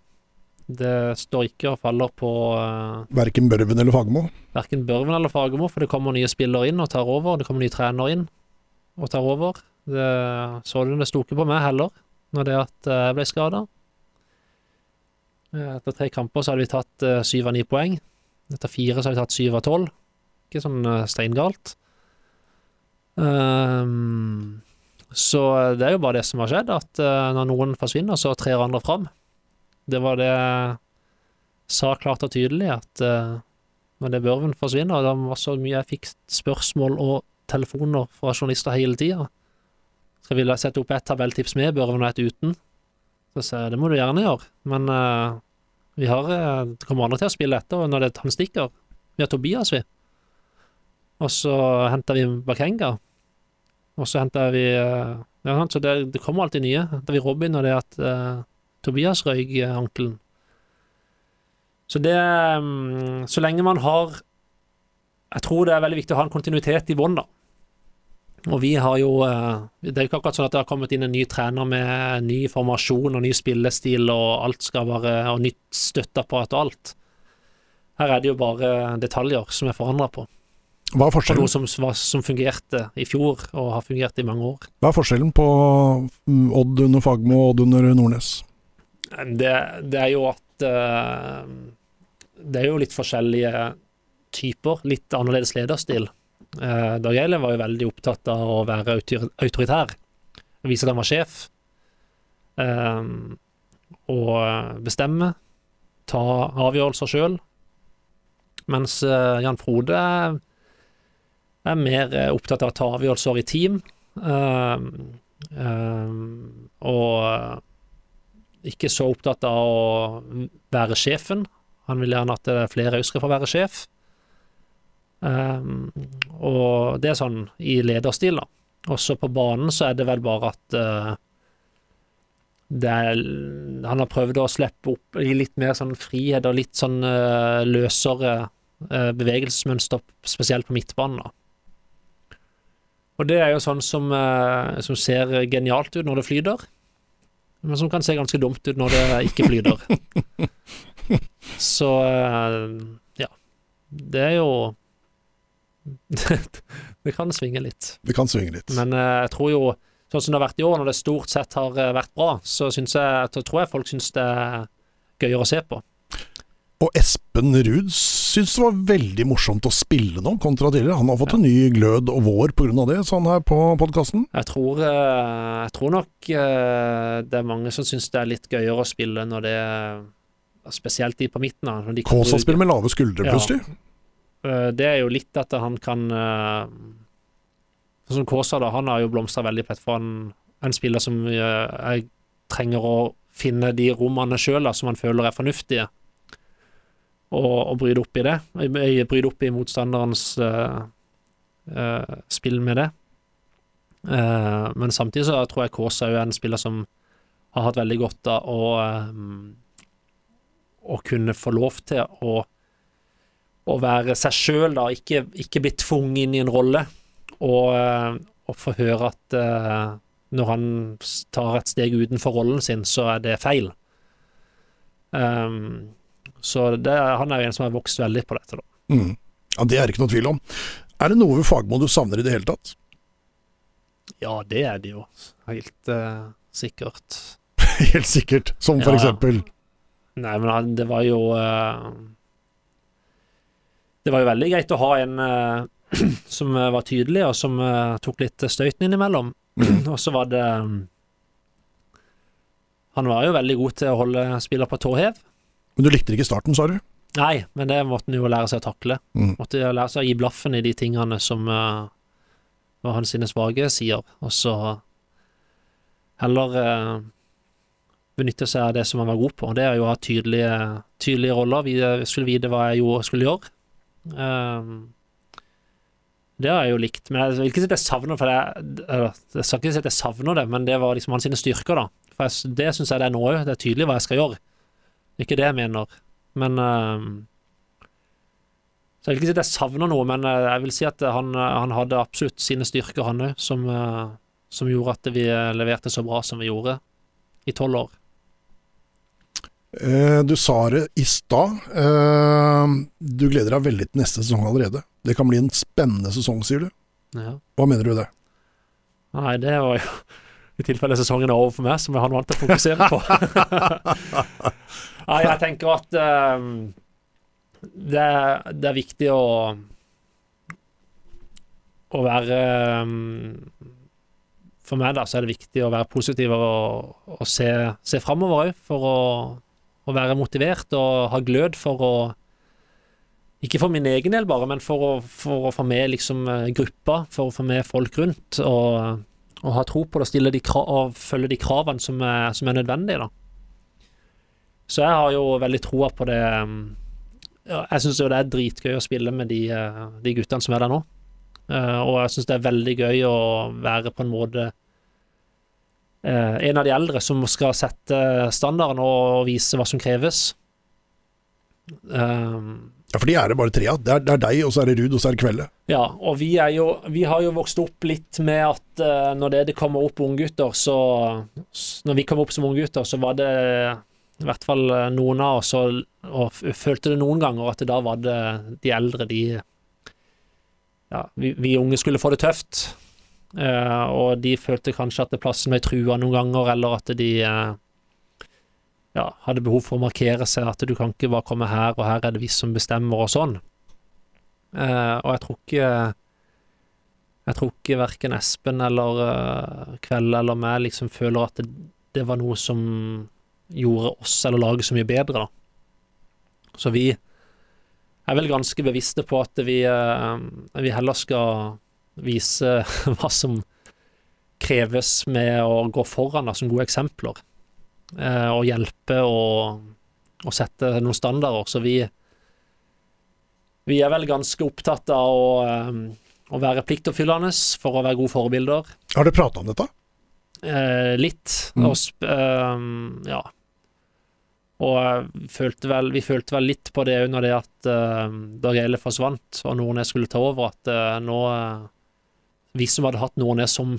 Det står ikke og faller på uh, Verken Børven eller Fagermo? verken Børven eller Fagermo, for det kommer nye spillere inn og tar over. Det kommer nye trenere inn og tar over. Det så du det sto ikke på meg heller, når det at jeg ble skada. Etter tre kamper så hadde vi tatt eh, syv av ni poeng. Etter fire så hadde vi tatt syv av tolv. Ikke sånn eh, steingalt. Um, så det er jo bare det som har skjedd, at eh, når noen forsvinner, så trer andre fram. Det var det jeg sa klart og tydelig, at uh, når det Børven forsvinner, det var så mye jeg fikk spørsmål og telefoner fra journalister hele tida. Skal vi sette opp et tabelltips med Børven og et uten? Så sa jeg det må du gjerne gjøre, men uh, vi har Det kommer andre til å spille etter når det, han stikker. Vi har Tobias, vi. Og så henter vi Bakenga. Og så henter vi uh, ja, Så det, det kommer alltid nye. Henter vi Robin og det at eh, Tobias røyk ankelen. Så det um, Så lenge man har jeg tror det er veldig viktig å ha en kontinuitet i bånn, da. Og vi har jo eh, Det er jo ikke akkurat sånn at det har kommet inn en ny trener med ny formasjon og ny spillestil, og alt skal være Og nytt støtteapparat og alt. Her er det jo bare detaljer som er forandra på. Hva er På forskjellen, noe som, som fungerte i fjor, og har fungert i mange år. Hva er forskjellen på mm, Odd under Fagmo og Odd under Nordnes? Det, det er jo at eh, Det er jo litt forskjellige typer. Litt annerledes lederstil. Uh, Dag Eilev var jo veldig opptatt av å være autoritær. Vise at han var sjef. Eh, og bestemme. Ta avgjørelser sjøl. Mens eh, Jan Frode er, er mer eh, opptatt av å ta avgjørelser i team. Eh, eh, og ikke så opptatt av å være sjefen. Han vil gjerne at er flere òg skal få være sjef. Um, og det er sånn i lederstil, da. Også på banen så er det vel bare at uh, det er, Han har prøvd å slippe opp i litt mer sånn frihet og litt sånn uh, løsere uh, bevegelsesmønster, spesielt på midtbanen. da. Og det er jo sånn som, uh, som ser genialt ut når det flyter, men som kan se ganske dumt ut når det ikke flyter. Så ja. Det er jo Det kan svinge litt. Det kan svinge litt. Men eh, jeg tror jo, sånn som det har vært i år, når det stort sett har eh, vært bra, så syns jeg, tror jeg folk syns det er gøyere å se på. Og Espen Ruud syns det var veldig morsomt å spille nå, kontra tidligere. Han har fått en ny glød og vår pga. det, sånn her på podkasten. Jeg tror, eh, jeg tror nok det er mange som syns det er litt gøyere å spille når det Spesielt de på midten. når de Kåsa spiller med lave skuldre, plutselig. Eh, Det er jo litt at han kan eh, Sånn som Kåsa, da. Han har jo blomstra veldig på et for en spiller som eh, jeg trenger å finne de rommene sjøl som han føler er fornuftige, og, og bryte opp i det. eh, Bryte opp i motstanderens uh, uh, spill med det. Uh, men samtidig så tror jeg Kaasa er en spiller som har hatt veldig godt av å eh, å kunne få lov til å å være seg sjøl, da, ikke, ikke bli tvunget inn i en rolle, og, eh, og få høre at uh, når han tar et steg utenfor rollen sin, så er det feil. Um, så det, han er jo en som har vokst veldig på dette, da. Mm. Ja, Det er det ikke noe tvil om. Er det noe ved Fagmo du savner i det hele tatt? Ja, det er det jo. Helt uh, sikkert. Helt sikkert. Som for Ja. eksempel Nei, men det var jo eh, Det var jo veldig greit å ha en uh, som eh, var tydelig, og som uh, tok litt støyten innimellom. og så var det um, Han var jo veldig god til å holde spiller på tå hev. Men du likte ikke starten, sa du? Nei, men det måtte han jo lære seg å takle. Mm. Måtte lære seg å gi blaffen i de tingene som uh, var hans sine svake sider, og så heller uh, benytte seg av det som han var god på. Det er jo å ha tydelige, tydelige roller. Vi skulle vite hva jeg gjorde, skulle gjøre. Eh, det har jeg jo likt, men jeg vil ikke si at jeg savner for det, Jeg skal ikke si at jeg savner det, men det var liksom hans styrker, da. For jeg, det syns jeg det er nå òg. Det er tydelig hva jeg skal gjøre. Ikke det jeg mener, men eh, Så jeg vil ikke si at jeg savner noe, men eh, jeg vil si at han, han hadde absolutt sine styrker, han òg, som, eh, som gjorde at vi eh, leverte så bra som vi gjorde i tolv år. Eh, du sa det i stad. Eh, du gleder deg veldig til neste sesong allerede. Det kan bli en spennende sesong, sier du. Ja. Hva mener du med det? Nei, det var jo i tilfelle sesongen er over for meg, som jeg har noe annet å fokusere på. Nei, jeg tenker at eh, det, er, det er viktig å å være um, For meg, da, så er det viktig å være positiv og, og se, se framover òg, for å, å være motivert og ha glød for å ikke for min egen del bare, men for å, for å få med liksom eh, gruppa, for å få med folk rundt, og, og ha tro på det de krav, og følge de kravene som er, som er nødvendige. da. Så jeg har jo veldig troa på det. um, Jeg syns jo det er dritgøy å spille med de, eh, de guttene som er der nå. Eh, og jeg syns det er veldig gøy å være på en måte en av de eldre som skal sette standarden og vise hva som kreves. Um, Ja, For de er det bare tre av. Det, det er deg, og så er det Ruud, og så er det Kvelde. Ja, og vi, er jo, vi har jo vokst opp litt med at uh, når det, det kommer opp unggutter, så Når vi kom opp som unggutter, så var det i hvert fall eh, noen av oss, og, og følte det noen ganger, at da var det de eldre, de Ja, vi, vi unge skulle få det tøft. Eh, og de følte kanskje at plassen ble trua noen ganger, eller at de eh, ja, hadde behov for å markere seg, at du kan ikke bare komme her, og her er det vi som bestemmer, og sånn. Eh, og jeg tror ikke Jeg tror ikke verken Espen eller uh, Kveld eller meg liksom føler at det, det var noe som gjorde oss eller laget så mye bedre, da. Så vi er vel ganske bevisste på at vi, uh, vi heller skal vise hva som kreves med å gå foran som gode eksempler, eh, og hjelpe og, og sette noen standarder. Så vi vi er vel ganske opptatt av å, eh, å være pliktoppfyllende for å være gode forbilder. Har dere prata om dette? Eh, litt. Mm. Og, sp- eh, ja. Og følte vel, vi følte vel litt på det under det at uh, Dag Ele forsvant og Nordnes skulle ta over, at eh, nå Vi som hadde hatt Nordnes som,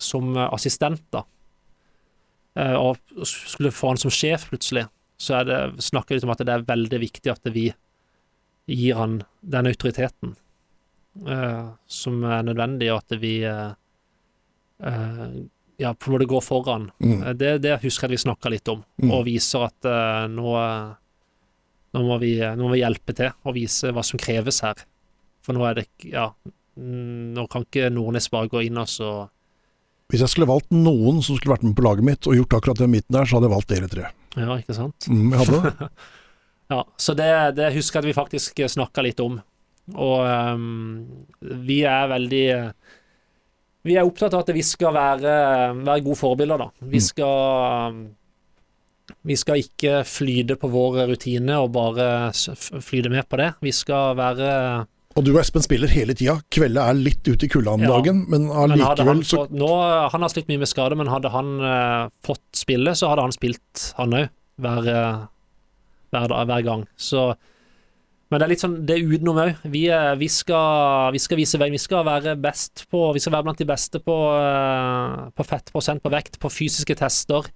som eh, assistent, da, eh, og skulle få han som sjef plutselig, så det, snakker vi om at det er veldig viktig at vi gir han den autoriteten uh, som er nødvendig, og at vi uh, uh, ja, på en måte går foran. Mm. Det, det husker jeg vi snakka litt om, Mm. og viser at nå, nå, må vi, nå må vi hjelpe til og vise hva som kreves her. For nå er det Ja, nå kan ikke Nordnes bare gå inn og så Hvis jeg skulle valgt noen som skulle vært med på laget mitt og gjort akkurat den midten der, så hadde jeg valgt dere tre. Ja, ikke sant? Mm, jeg hadde det. Ja, så det, det husker jeg at vi faktisk snakka litt om. Og um, vi er veldig Vi er opptatt av at vi skal være, være gode forbilder, da. Vi Mm. skal Vi skal ikke flyte på vår rutine og bare flyte med på det. Vi skal være Og du og Espen spiller hele tida. Kvelde er litt ute i kulda om dagen, men men allikevel så fått, nå, han har slitt mye med skade, men hadde han uh, fått spille, så hadde han spilt, han òg, hver, uh, hver, hver gang. Så Men det er litt sånn, det er utenom òg. Vi, er- vi, skal- vi skal vise veien. Vi skal være best på Vi skal være blant de beste på, eh, på fettprosent, på vekt, på fysiske tester.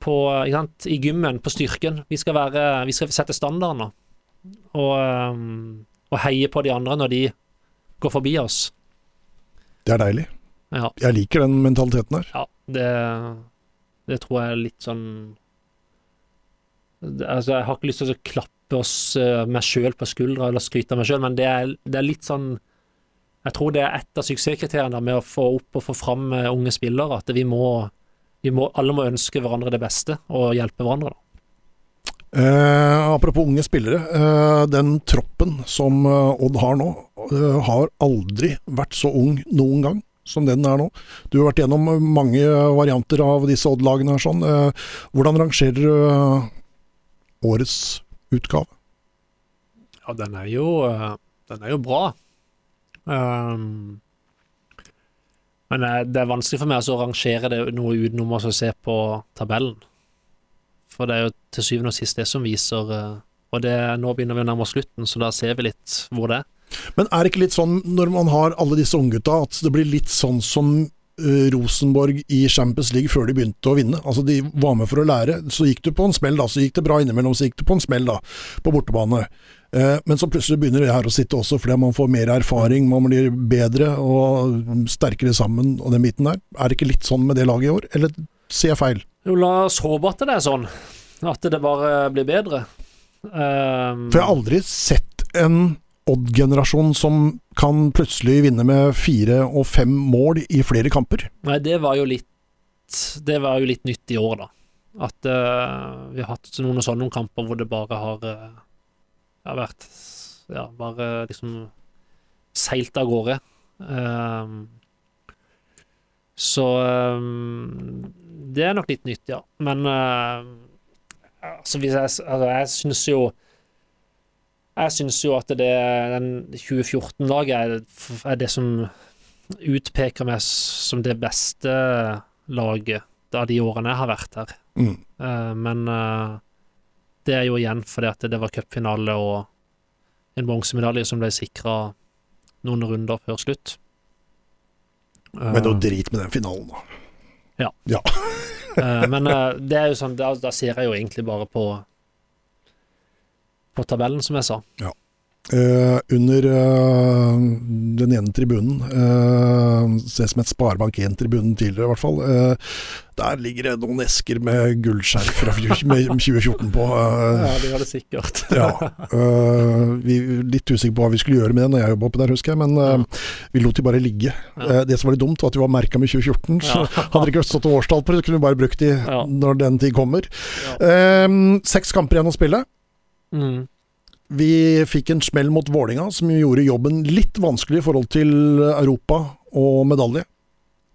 På, ikke sant? I gymmen, på styrken. Vi skal, være, vi skal sette standarden nå. Og, eh, og heier på de andre når de går forbi oss. det er deilig. Ja. Jeg liker den mentaliteten her. Ja, det, det tror jeg er litt sånn Altså, jeg har ikke lyst til å klappe oss eh, meg sjøl på skuldra eller skryte av meg sjøl, men det er, det er litt sånn Jeg tror det er et av suksesskriteriene med å få opp og få fram eh, unge spillere, at vi må, vi må Alle må ønske hverandre det beste og hjelpe hverandre. Da. Eh, apropos unge spillere. Eh, den troppen som eh, Odd har nå, eh, har aldri vært så ung noen gang som den er nå. Du har vært gjennom mange varianter av disse Odd-lagene. sånn. Eh, hvordan rangerer du eh, årets utgave? Ja, den er jo Den er jo bra. Um, men det er vanskelig for meg å rangere det noe utenom å se på tabellen. For det er jo til syvende og sist det som viser eh, Og det, nå begynner vi å nærme oss slutten, så da ser vi litt hvor det er. Men er det ikke litt sånn når man har alle disse unggutta, at det blir litt sånn som eh, Rosenborg i Champions League før de begynte å vinne? Altså De var med for å lære. Så gikk du på en smell, da. Så gikk det bra innimellom, så gikk du på en smell, da. På bortebane. Eh, men så plutselig begynner det her å sitte også, fordi man får mer erfaring, man blir bedre og sterkere sammen og den biten der. Er det ikke litt sånn med det laget i år, eller sier jeg feil? Jo, la oss håpe at det er sånn. At det bare blir bedre. Um, For jeg har aldri sett en Odd-generasjon som kan plutselig vinne med fire og fem mål i flere kamper. Nei, det var jo litt Det var jo litt nytt i år, da. At uh, vi har hatt noen sånne kamper hvor det bare har uh, har vært Ja, bare liksom seilt av gårde. Um, så ehm, det er nok litt nytt, ja. Men uh, altså, hvis jeg, altså, jeg syns jo Jeg syns jo at det den 2014-laget er, er det som utpeker meg som det beste laget av de årene jeg har vært her. Mm. Uh, men uh, det er jo igjen fordi at det var cupfinale og en bronsemedalje som ble sikra noen runder før slutt. Men noe drit med den finalen, da. eh, men eh, det er jo sånn, da, da ser jeg jo egentlig bare på på tabellen, som jeg sa. Eh, under uh, den ene tribunen, uh, ses som et Sparebank 1-tribunen tidligere i hvert fall, eh, der ligger det noen esker med gullskjerf fra 2014 på. eh, Ja, det har det sikkert. ja, eh, vi var litt usikre på hva vi skulle gjøre med det når jeg jobba oppe der, husker jeg, men eh, vi lot de bare ligge. Ja. Eh, det som var litt dumt, var at de var merka med 2014, så Ja. hadde det ikke stått årstall på det, så kunne vi bare brukt de Ja. når den tid kommer. Ja. Eh, seks kamper igjen å spille. Mm. Vi fikk en smell mot Vålinga som gjorde jobben litt vanskelig i forhold til Europa og medalje.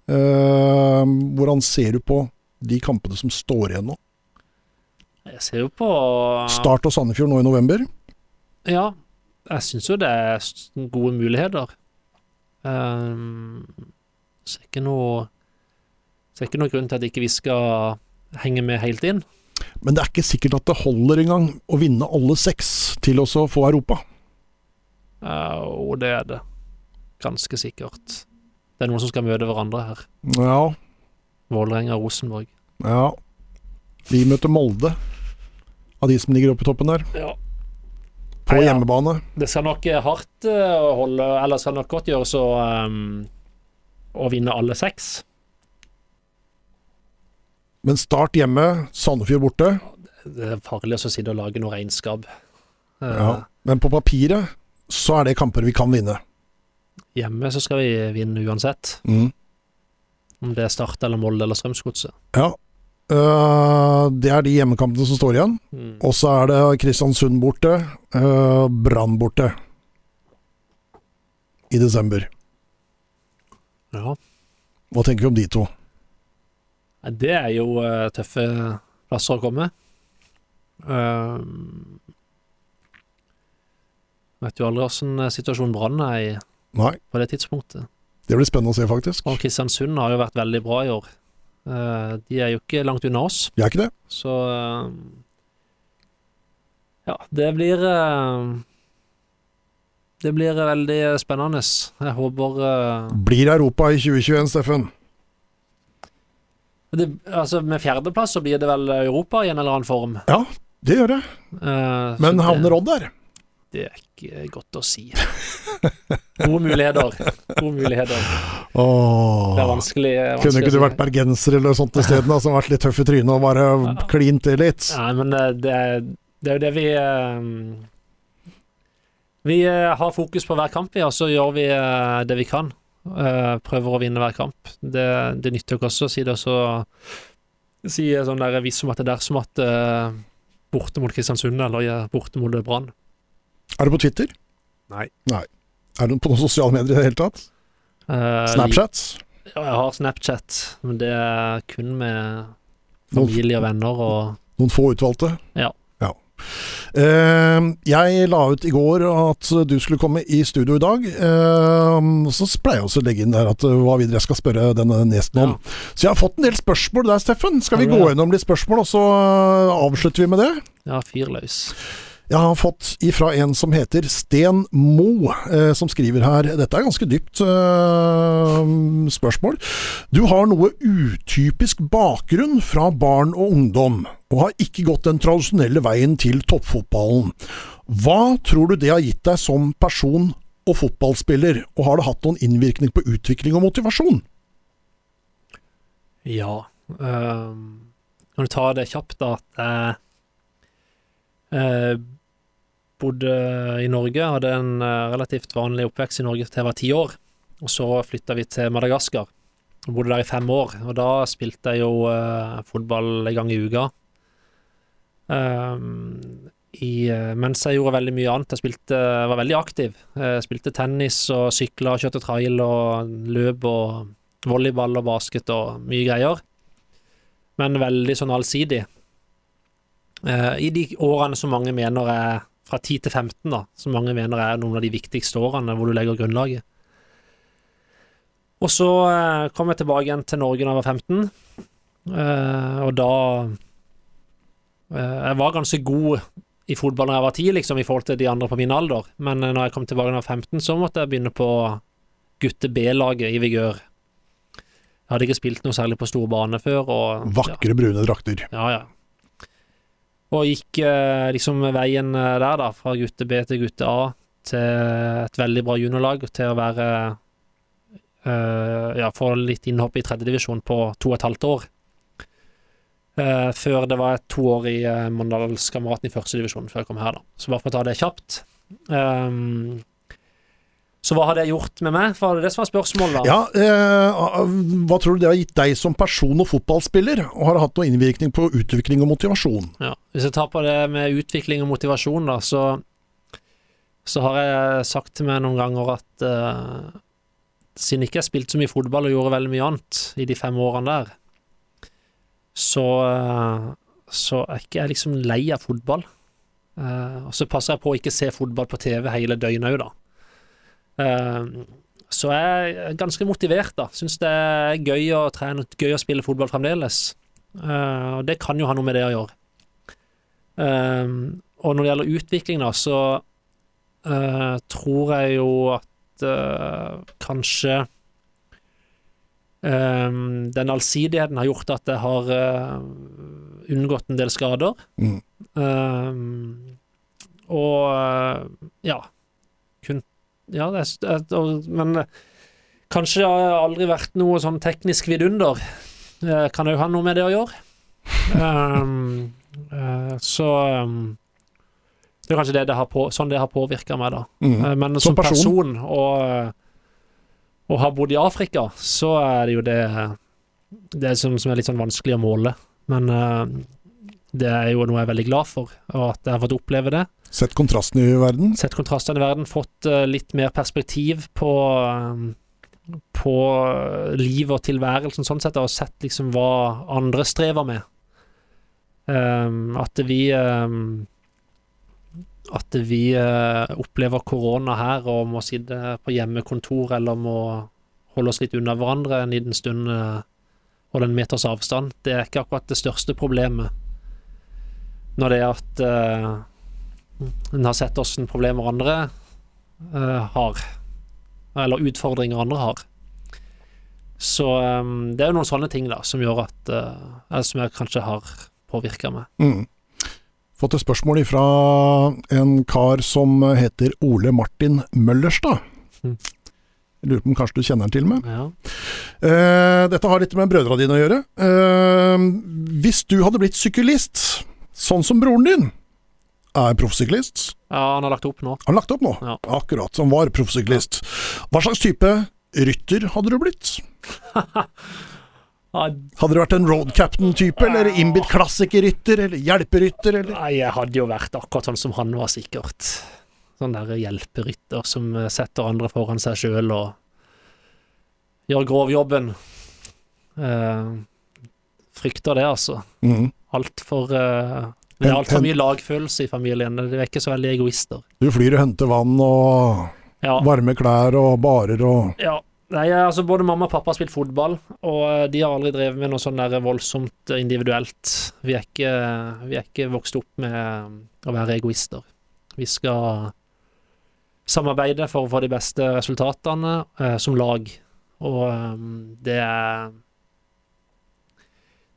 Eh, hvordan ser du på de kampene som står igjen nå? Jeg ser jo på Start og Sandefjord nå i november. Ja, jeg syns jo det er gode muligheter. Um, ser ikke noe Ser ikke noe grunn til at ikke vi skal henge med helt inn. Men det er ikke sikkert at det holder engang å vinne alle seks til å få Europa. Uh, det er det. Ganske sikkert. Det er noen som skal møte hverandre her. Ja, Vålerenga og Rosenborg. ja. Vi møter Molde, av de som ligger oppe i toppen der. Ja. På Nei, ja. hjemmebane. Det skal nok eh, hardt eh, å holde Eller skal nok godt gjøres å um, å vinne alle seks. Men start hjemme, Sandefjord borte. Det er farlig å sitte og lage noe regnskap. Eh, Ja. Men på papiret så er det kamper vi kan vinne. Hjemme så skal vi vinne uansett. Mm. Om det er Start eller Molde eller Strømsgodset. Ja. Uh, det er de hjemmekampene som står igjen. Mm. Og så er det Kristiansund borte, uh, Brann borte. I desember. Ja. Hva tenker vi om de to? Det er jo uh, tøffe plasser å komme. Uh, vet jo aldri åssen situasjonen Brann er i Nei, på det tidspunktet. det blir spennende å se, faktisk. Og Kristiansund har jo vært veldig bra i år. Uh, de er jo ikke langt unna oss, De er ikke det? så uh, Ja, det blir uh, Det blir veldig spennende. Jeg håper eh, Blir Europa i 2021, Steffen? Det, Altså, med fjerdeplass så blir det vel Europa i en eller annen form. Ja, det gjør det. Uh, Men havner Odd der? Det er ikke godt å si. Gode muligheter. Gode muligheter. Det er vanskelig. vanskelig Kunne ikke du vært bergenser eller sånt isteden, som vært litt tøff i trynet og bare klint til litt? Nei, men eh, det, det er jo det vi eh, Vi eh, har fokus på hver kamp, vi, og så gjør vi eh, det vi kan. Eh, Prøver å vinne hver kamp. Det, det nytter jo ikke også å si det så Si sånn der hvis som at det er dersom at eh, borte mot Kristiansund eller borte mot Brann. Er du på Twitter? Nei. Er du på noen sosiale medier i det hele tatt? Uh, Snapchat? Ja, jeg har Snapchat, men det er kun med familie og venner og Noen få utvalgte? Ja. Ja. Eh, jeg la ut i går at du skulle komme i studio i dag. Eh, så pleier jeg også å legge inn der at eh, hva videre jeg skal spørre denne gjesten om. Så jeg har fått en del spørsmål der, Steffen. Skal vi gå gjennom litt spørsmål, og så eh, avslutter vi med det? Ja, fyr løs. Jeg har fått ifra en som heter Sten Mo, eh, som skriver her Dette er ganske dypt eh, spørsmål. Du har noe utypisk bakgrunn fra barn og ungdom, og har ikke gått den tradisjonelle veien til toppfotballen. Hva tror du det har gitt deg som person og fotballspiller, og har det hatt noen innvirkning på utvikling og motivasjon? Ja. Øh, når du tar det kjapt, da? At eh, bodde i Norge, hadde en eh, relativt vanlig oppvekst i Norge til jeg var ti år. Og så flytta vi til Madagaskar. Og bodde der i fem år. Og da spilte jeg jo eh, fotball en gang i uka. Um, i, eh, mens jeg gjorde veldig mye annet. Jeg spilte, var veldig aktiv. Jeg spilte tennis og sykla og kjørte trail og løp og volleyball og basket og mye greier. Men veldig sånn allsidig. Eh, I de årene som mange mener er fra 10 til 15, da, som mange mener er noen av de viktigste årene hvor du legger grunnlaget. Og så eh, kom jeg tilbake igjen til Norge da jeg var 15, eh, og da eh, Jeg var ganske god i fotball da jeg var 10, liksom, i forhold til de andre på min alder. Men når jeg kom tilbake da jeg var 15, så måtte jeg begynne på gutte B-laget i Vigør. Jeg hadde ikke spilt noe særlig på stor bane før. Og, Vakre brune drakter. Ja, ja. Og gikk eh, liksom veien eh, der, da, fra gutte B til gutte A, til et veldig bra juniorlag, til å være eh, Ja, få litt innhopp i tredjedivisjon på to og et halvt år. Før det var to år i uh, Mandalskameraten i førstedivisjon, før jeg kom her, da. Så bare for å ta det kjapt. Ehm, så hva har det gjort med meg? For det er det som er spørsmålet. Ja, eh, hva tror du det har gitt deg som person og fotballspiller, og har det hatt noen innvirkning på utvikling og motivasjon? Ja, Hvis jeg tar på det med utvikling og motivasjon, da, så, så har jeg sagt til meg noen ganger at eh, siden ikke jeg spilte så mye fotball og gjorde veldig mye annet i de fem årene der, så, uh, så er ikke jeg liksom lei av fotball. Eh, og så passer jeg på å ikke se fotball på TV hele døgnet òg, da. Så jeg er ganske motivert, da. Syns det er gøy å trene, gøy å spille fotball fremdeles. og det kan jo ha noe med det å gjøre. Um, og når det gjelder utvikling, da, så uh, tror jeg jo at uh, kanskje um, den allsidigheten har gjort at jeg har uh, unngått en del skader. Mm. Um, og ja kun, Ja, det er, men kanskje det har aldri vært noe sånn teknisk vidunder. Det kan òg ha noe med det å gjøre. Um, Uh, så um, Det er kanskje det det har på, sånn det har påvirka meg, da. Mm. Men som, som person, person og, og har bodd i Afrika, så er det jo det Det som, som er litt sånn vanskelig å måle. Men uh, det er jo noe jeg er veldig glad for, og at jeg har fått oppleve det. Sett kontrasten i verden? Sett kontrasten i verden. Fått litt mer perspektiv på på livet og tilværelsen sånn sett, og sett liksom hva andre strever med. Um, at vi um, At vi uh, opplever korona her og må sitte på hjemmekontor eller må holde oss litt unna hverandre en liten stund, uh, holde en meters avstand, det er ikke akkurat det største problemet. Når det er at uh, en har sett åssen problemer andre har, eller utfordringer andre har. Så um, det er jo noen sånne ting da som gjør at Som jeg kanskje har påvirka meg. Mm. Fått et spørsmål fra en kar som heter Ole Martin Møllerstad. Mm. Jeg lurer på om kanskje du kjenner han til med. Ja. Uh, dette har litt med brødrene dine å gjøre. Uh, hvis du hadde blitt syklist, sånn som broren din er proffsyklist Ja, han har lagt opp nå. Han har lagt opp nå? Ja. Akkurat. Han var proffsyklist. Hva slags type rytter hadde du blitt? Hadde du vært en road captain-type, eller innbitt klassikerrytter, eller hjelperytter, eller? Nei, jeg hadde jo vært akkurat sånn som han var, sikkert. Sånn der hjelperytter som eh, setter andre foran seg sjøl og gjør grovjobben. Eh, frykter det, altså. Mm. Altfor uh, Det er altfor mye lagfølelse i familien. De er ikke så veldig egoister. Du flyr og henter vann og ja. varme klær og barer og Ja. Nei, altså Både mamma og pappa har spilt fotball, og eh, de har aldri drevet med noe sånn der voldsomt individuelt. Vi er, ikke, vi er ikke vokst opp med å være egoister. Vi skal samarbeide for å få de beste resultatene eh, som lag, og um, det er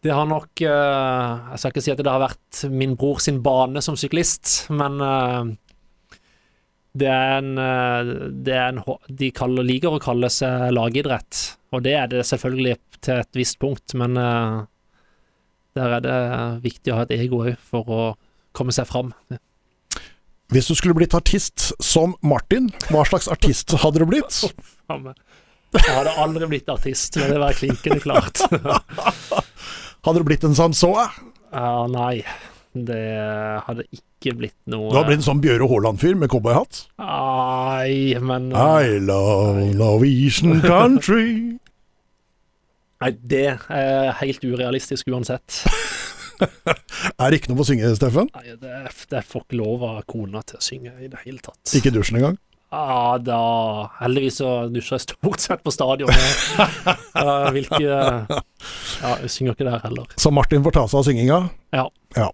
Det har nok uh, Jeg skal ikke si at det har vært min bror sin bane som syklist, men uh, det er en, det er en De kaller, liker å kalle seg lagidrett, og det er det selvfølgelig til et visst punkt, men der er det viktig å ha et ego òg for å komme seg fram. Hvis du skulle blitt artist som Martin, hva slags artist hadde du blitt? Jeg hadde aldri blitt artist, la det være klinkende klart. hadde du blitt en Samsoa? Ja, nei. Det hadde ikke blitt noe Du hadde blitt en sånn Bjøre Haaland-fyr med cowboyhatt? Nei, men I love Norwegian country. Nei, det er helt urealistisk uansett. er det ikke noe å synge, Steffen? Nei, det, det får ikke lov av kona til å synge i det hele tatt. Ikke i dusjen engang? Ja, da Heldigvis så dusjer jeg stort sett på stadion. uh, hvilke Ja, jeg synger ikke der heller. Så Martin får ta seg av synginga? Ja. ja.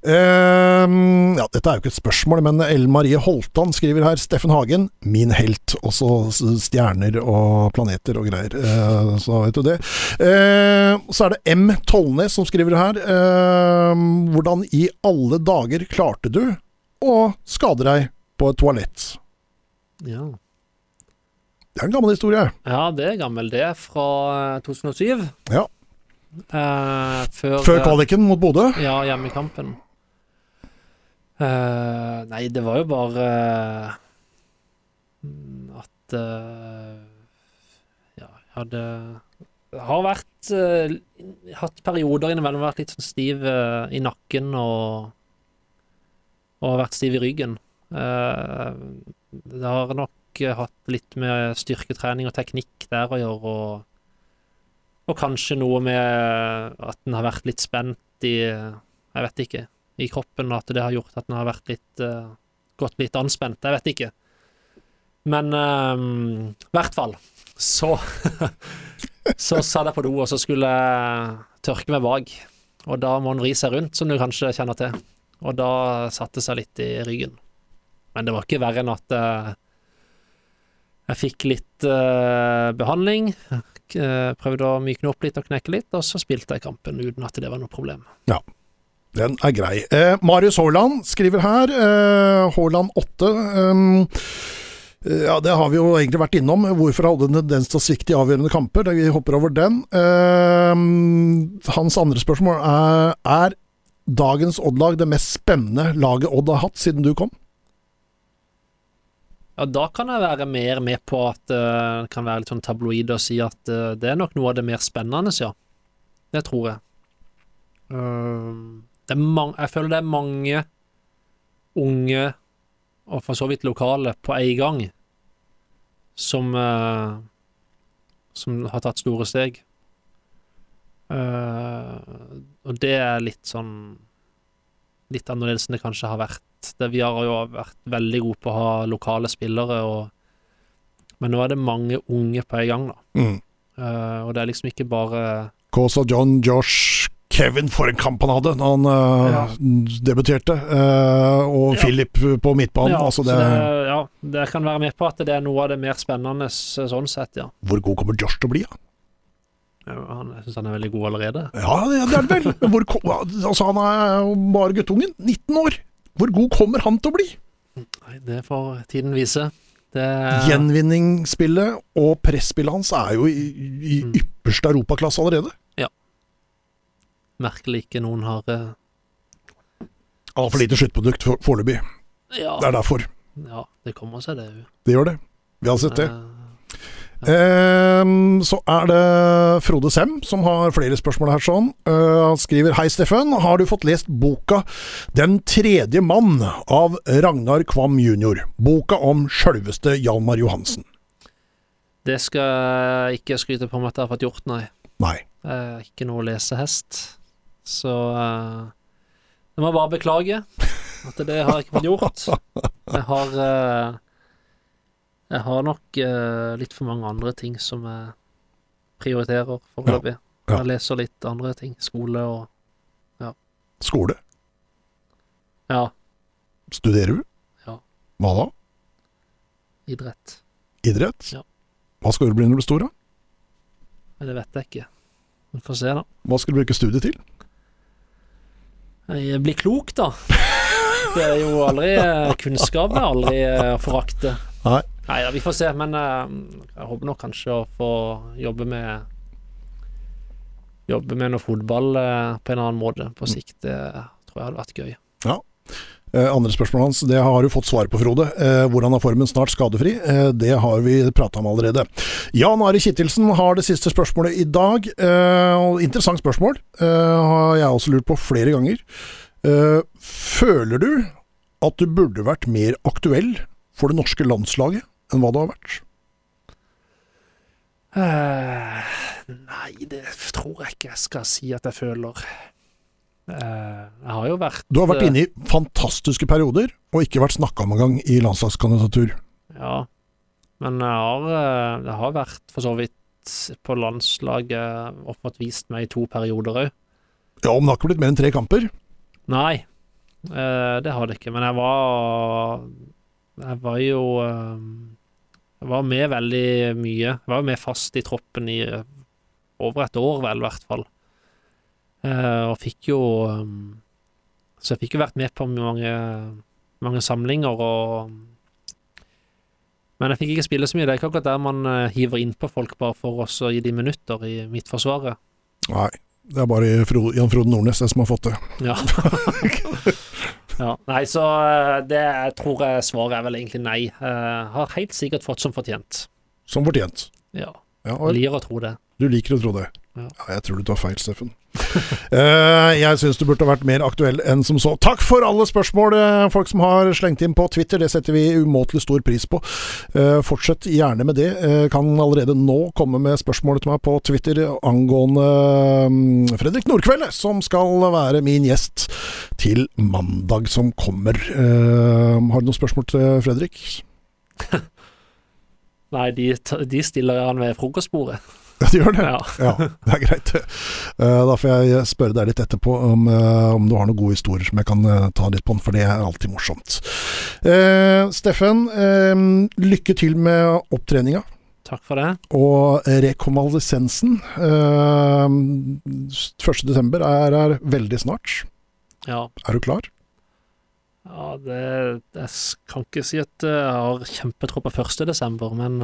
Um, ja, dette er jo ikke et spørsmål, men Ellen Marie Holtan skriver her Steffen Hagen, min helt. Også stjerner og planeter og greier. Uh, så vet du det. Uh, så er det M. Tollnes som skriver her. Ehm, hvordan i alle dager klarte du å skade deg på et toalett? Ja. Det er en gammel historie. ja, det er gammel. Det er fra eh, 2007. Ja. Eh, før Før kvaliken mot Bodø. Ja, hjemmekampen. Eh, nei, det var jo bare eh, at eh, Ja, jeg hadde jeg har vært eh, Hatt perioder innimellom vært litt sånn stiv eh, i nakken og Og vært stiv i ryggen. Eh, det har nok eh, hatt litt med styrketrening og teknikk der å gjøre, og, og kanskje noe med at en har vært litt spent i Jeg vet ikke. I kroppen, at det har gjort at en har vært litt uh, gått litt anspent. Jeg vet ikke. Men i i hvert fall så Så satt jeg på do, og så skulle jeg tørke meg bak. Og da må en vri seg rundt, som du kanskje kjenner til. Og da satte det seg litt i ryggen. Men det var ikke verre enn at uh, jeg fikk litt uh, behandling. Eh, prøvde å mykne opp litt og knekke litt, og så spilte jeg kampen uten at det var noe problem. Ja, Den er grei. Eh, Marius Haaland skriver her. Eh, Haaland 8. ehm, eh, ja, det har vi jo egentlig vært innom. Hvorfor hadde en tendens til å svikte i avgjørende kamper? Vi hopper over den. Ehm, hans andre spørsmål er Er dagens Odd-lag det mest spennende laget Odd har hatt siden du kom? Ja, da kan jeg være mer med på at eh, det kan være litt sånn tabloid og si at eh, det er nok noe av det mer spennende, ja. Det tror jeg. Mang jeg føler det er mange unge, og for så vidt lokale, på en gang, som eh, som har tatt store steg. Eh, og det er litt sånn Litt annerledes enn det kanskje har vært. Det, vi har jo vært veldig gode på å ha lokale spillere, og, men nå er det mange unge på en gang, da. Mm. Uh, og det er liksom ikke bare Kåsa John, Josh, Kevin for en kamp han hadde da han uh, Ja. debuterte. Uh, og Ja. Philip på midtbanen. ja, altså det, det, ja, det kan være med på at det er noe av det mer spennende sånn sett, ja. Hvor god kommer Josh til å bli? Ja? Han, jeg syns han er veldig god allerede. Ja, det er han vel. Men hvor, altså, han er bare guttungen. 19 år. Hvor god kommer han til å bli? Nei, det får tiden vise. Det Gjenvinningsspillet og presspillet hans er jo i, i Mm. ypperste europaklasse allerede. Ja. merkelig ikke noen har eh, Han for lite sluttprodukt for- foreløpig. Ja, Det er derfor. ja det kommer seg, det. Det gjør det. Vi har sett det. Eh, Ehm, så er det Frode Sem som har flere spørsmål her. sånn. Eh, han skriver Hei, Steffen. Har du fått lest boka 'Den tredje mann' av Ragnar Kvam jr.? Boka om sjølveste Hjalmar Johansen. det skal jeg ikke skryte på meg at jeg har fått gjort, nei. Nei. Ikke noe lesehest. Så eh, jeg må bare beklage at det har jeg ikke fått gjort. Jeg har eh, Jeg har nok uh, litt for mange andre ting som jeg prioriterer foreløpig. Ja. Jeg leser litt andre ting. Skole og Skole. ja, Studerer du? Ja. Hva da? idrett. Idrett? Ja. Hva skal du bli når du er stor, da? Det vet jeg ikke. Vi får se, da. Hva skal du bruke studiet til? Jeg blir klok, da. Det er jo aldri eh, Kunnskap jeg aldri forakter. forakte. Nei. Nei da, vi får se. Men eh, jeg håper nok kanskje å få jobbe med Jobbe med noe fotball eh, på en annen måte på sikt. Det tror jeg hadde vært gøy. Ja. andre spørsmål hans, det har du fått svar på, Frode. Eh, hvordan er formen snart skadefri? Eh, det har vi prata om allerede. Jan Are Kittelsen har det siste spørsmålet i dag. Eh, interessant spørsmål. Eh, har jeg også lurt på flere ganger. Eh, føler du at du burde vært mer aktuell for det norske landslaget enn hva du har vært? Uh, nei, det tror jeg ikke jeg skal si at jeg føler. Uh, jeg har jo vært Du har vært eh, inne i fantastiske perioder, og ikke vært snakka om engang i landslagskandidatur. Ja, men jeg har, jeg har vært for så vidt på landslaget og fått vist meg i to perioder òg. Ja, men det har ikke blitt mer enn tre kamper. Nei, det har det ikke, men jeg var Jeg var jo var med veldig mye. Var med fast i troppen i eh, over et år, vel, i hvert fall. Eh, og fikk jo eh, Så jeg fikk jo vært med på mange, mange samlinger og Men jeg fikk ikke spille så mye. Det er ikke akkurat der man hiver innpå folk bare for oss å gi de minutter i Midtforsvaret. Nei, det er bare Jan Frode Nordnes det som har fått det. Ja. ja. Nei, så eh, det jeg tror jeg svaret er vel egentlig nei. Jeg har helt sikkert fått som fortjent. Som fortjent. Ja. Ja, og Liker å tro det. du liker å tro det. Ja. Ja, jeg tror du tar feil, Steffen. Eh, jeg syns du burde vært mer aktuell enn som så. Takk for alle spørsmål, eh, folk som har slengt inn på Twitter. Det setter vi umåtelig stor pris på. Eh, fortsett gjerne med det. Eh, kan allerede nå komme med spørsmål til meg på Twitter angående mm, Fredrik Nordkveld, som skal være min gjest til mandag som kommer. Har du noen spørsmål til Fredrik? Nei, de, de stiller han ved frokostbordet. Ja, de gjør det? Ja. Ja, det er greit. Eh, Da får jeg spørre deg litt etterpå om, eh, om du har noen gode historier som jeg kan eh, ta litt på, for det er alltid morsomt. Eh, Steffen, eh, lykke til med opptreninga Takk for det. og rekonvalesensen. Eh, 1.12. Er, er veldig snart. Ja. Er du klar? ja det, jeg kan ikke si at jeg har kjempetro på 1. desember, men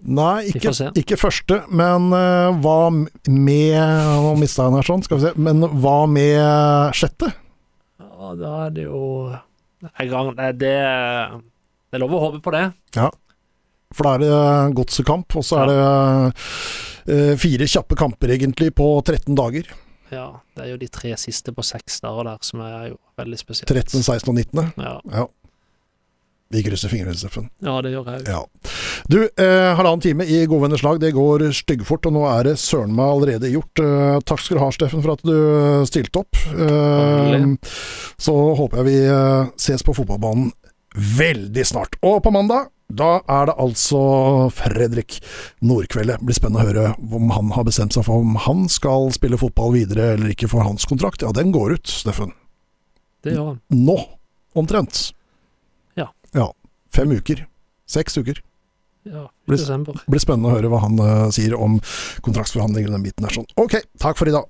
Nei, ikke, ikke første, men uh, hva med Nå mista jeg den her sånn, skal vi se. Men hva med sjette? ja, da er det jo en gang Det, det, det er lov å håpe på det. Ja. For da er det godsekamp, og så er det uh, fire kjappe kamper egentlig på 13 dager. Ja, det er jo de tre siste på seks dager der som er jo veldig spesielt. 13, 16 og 19. Ja, Ja. Vi krysser fingrene, Steffen. ja det gjør jeg. Ja. Du, eh, halvannen time i Godvenners lag, det går styggfort, og nå er det søren meg allerede gjort. Eh, takk skal du ha, Steffen, for at du stilte opp. Eh, så håper jeg vi eh, ses på fotballbanen veldig snart. Og på mandag, da er det altså Fredrik Nordkveldet. Blir spennende å høre om han har bestemt seg for om han skal spille fotball videre eller ikke, for hans kontrakt, ja, den går ut, Steffen. Det gjør han. Nå, omtrent. Fem uker. Seks uker. Ja, i desember. Blir spennende å høre hva han uh, sier om kontraktsforhandlinger og den biten der. Sånn. Ok, takk for i dag.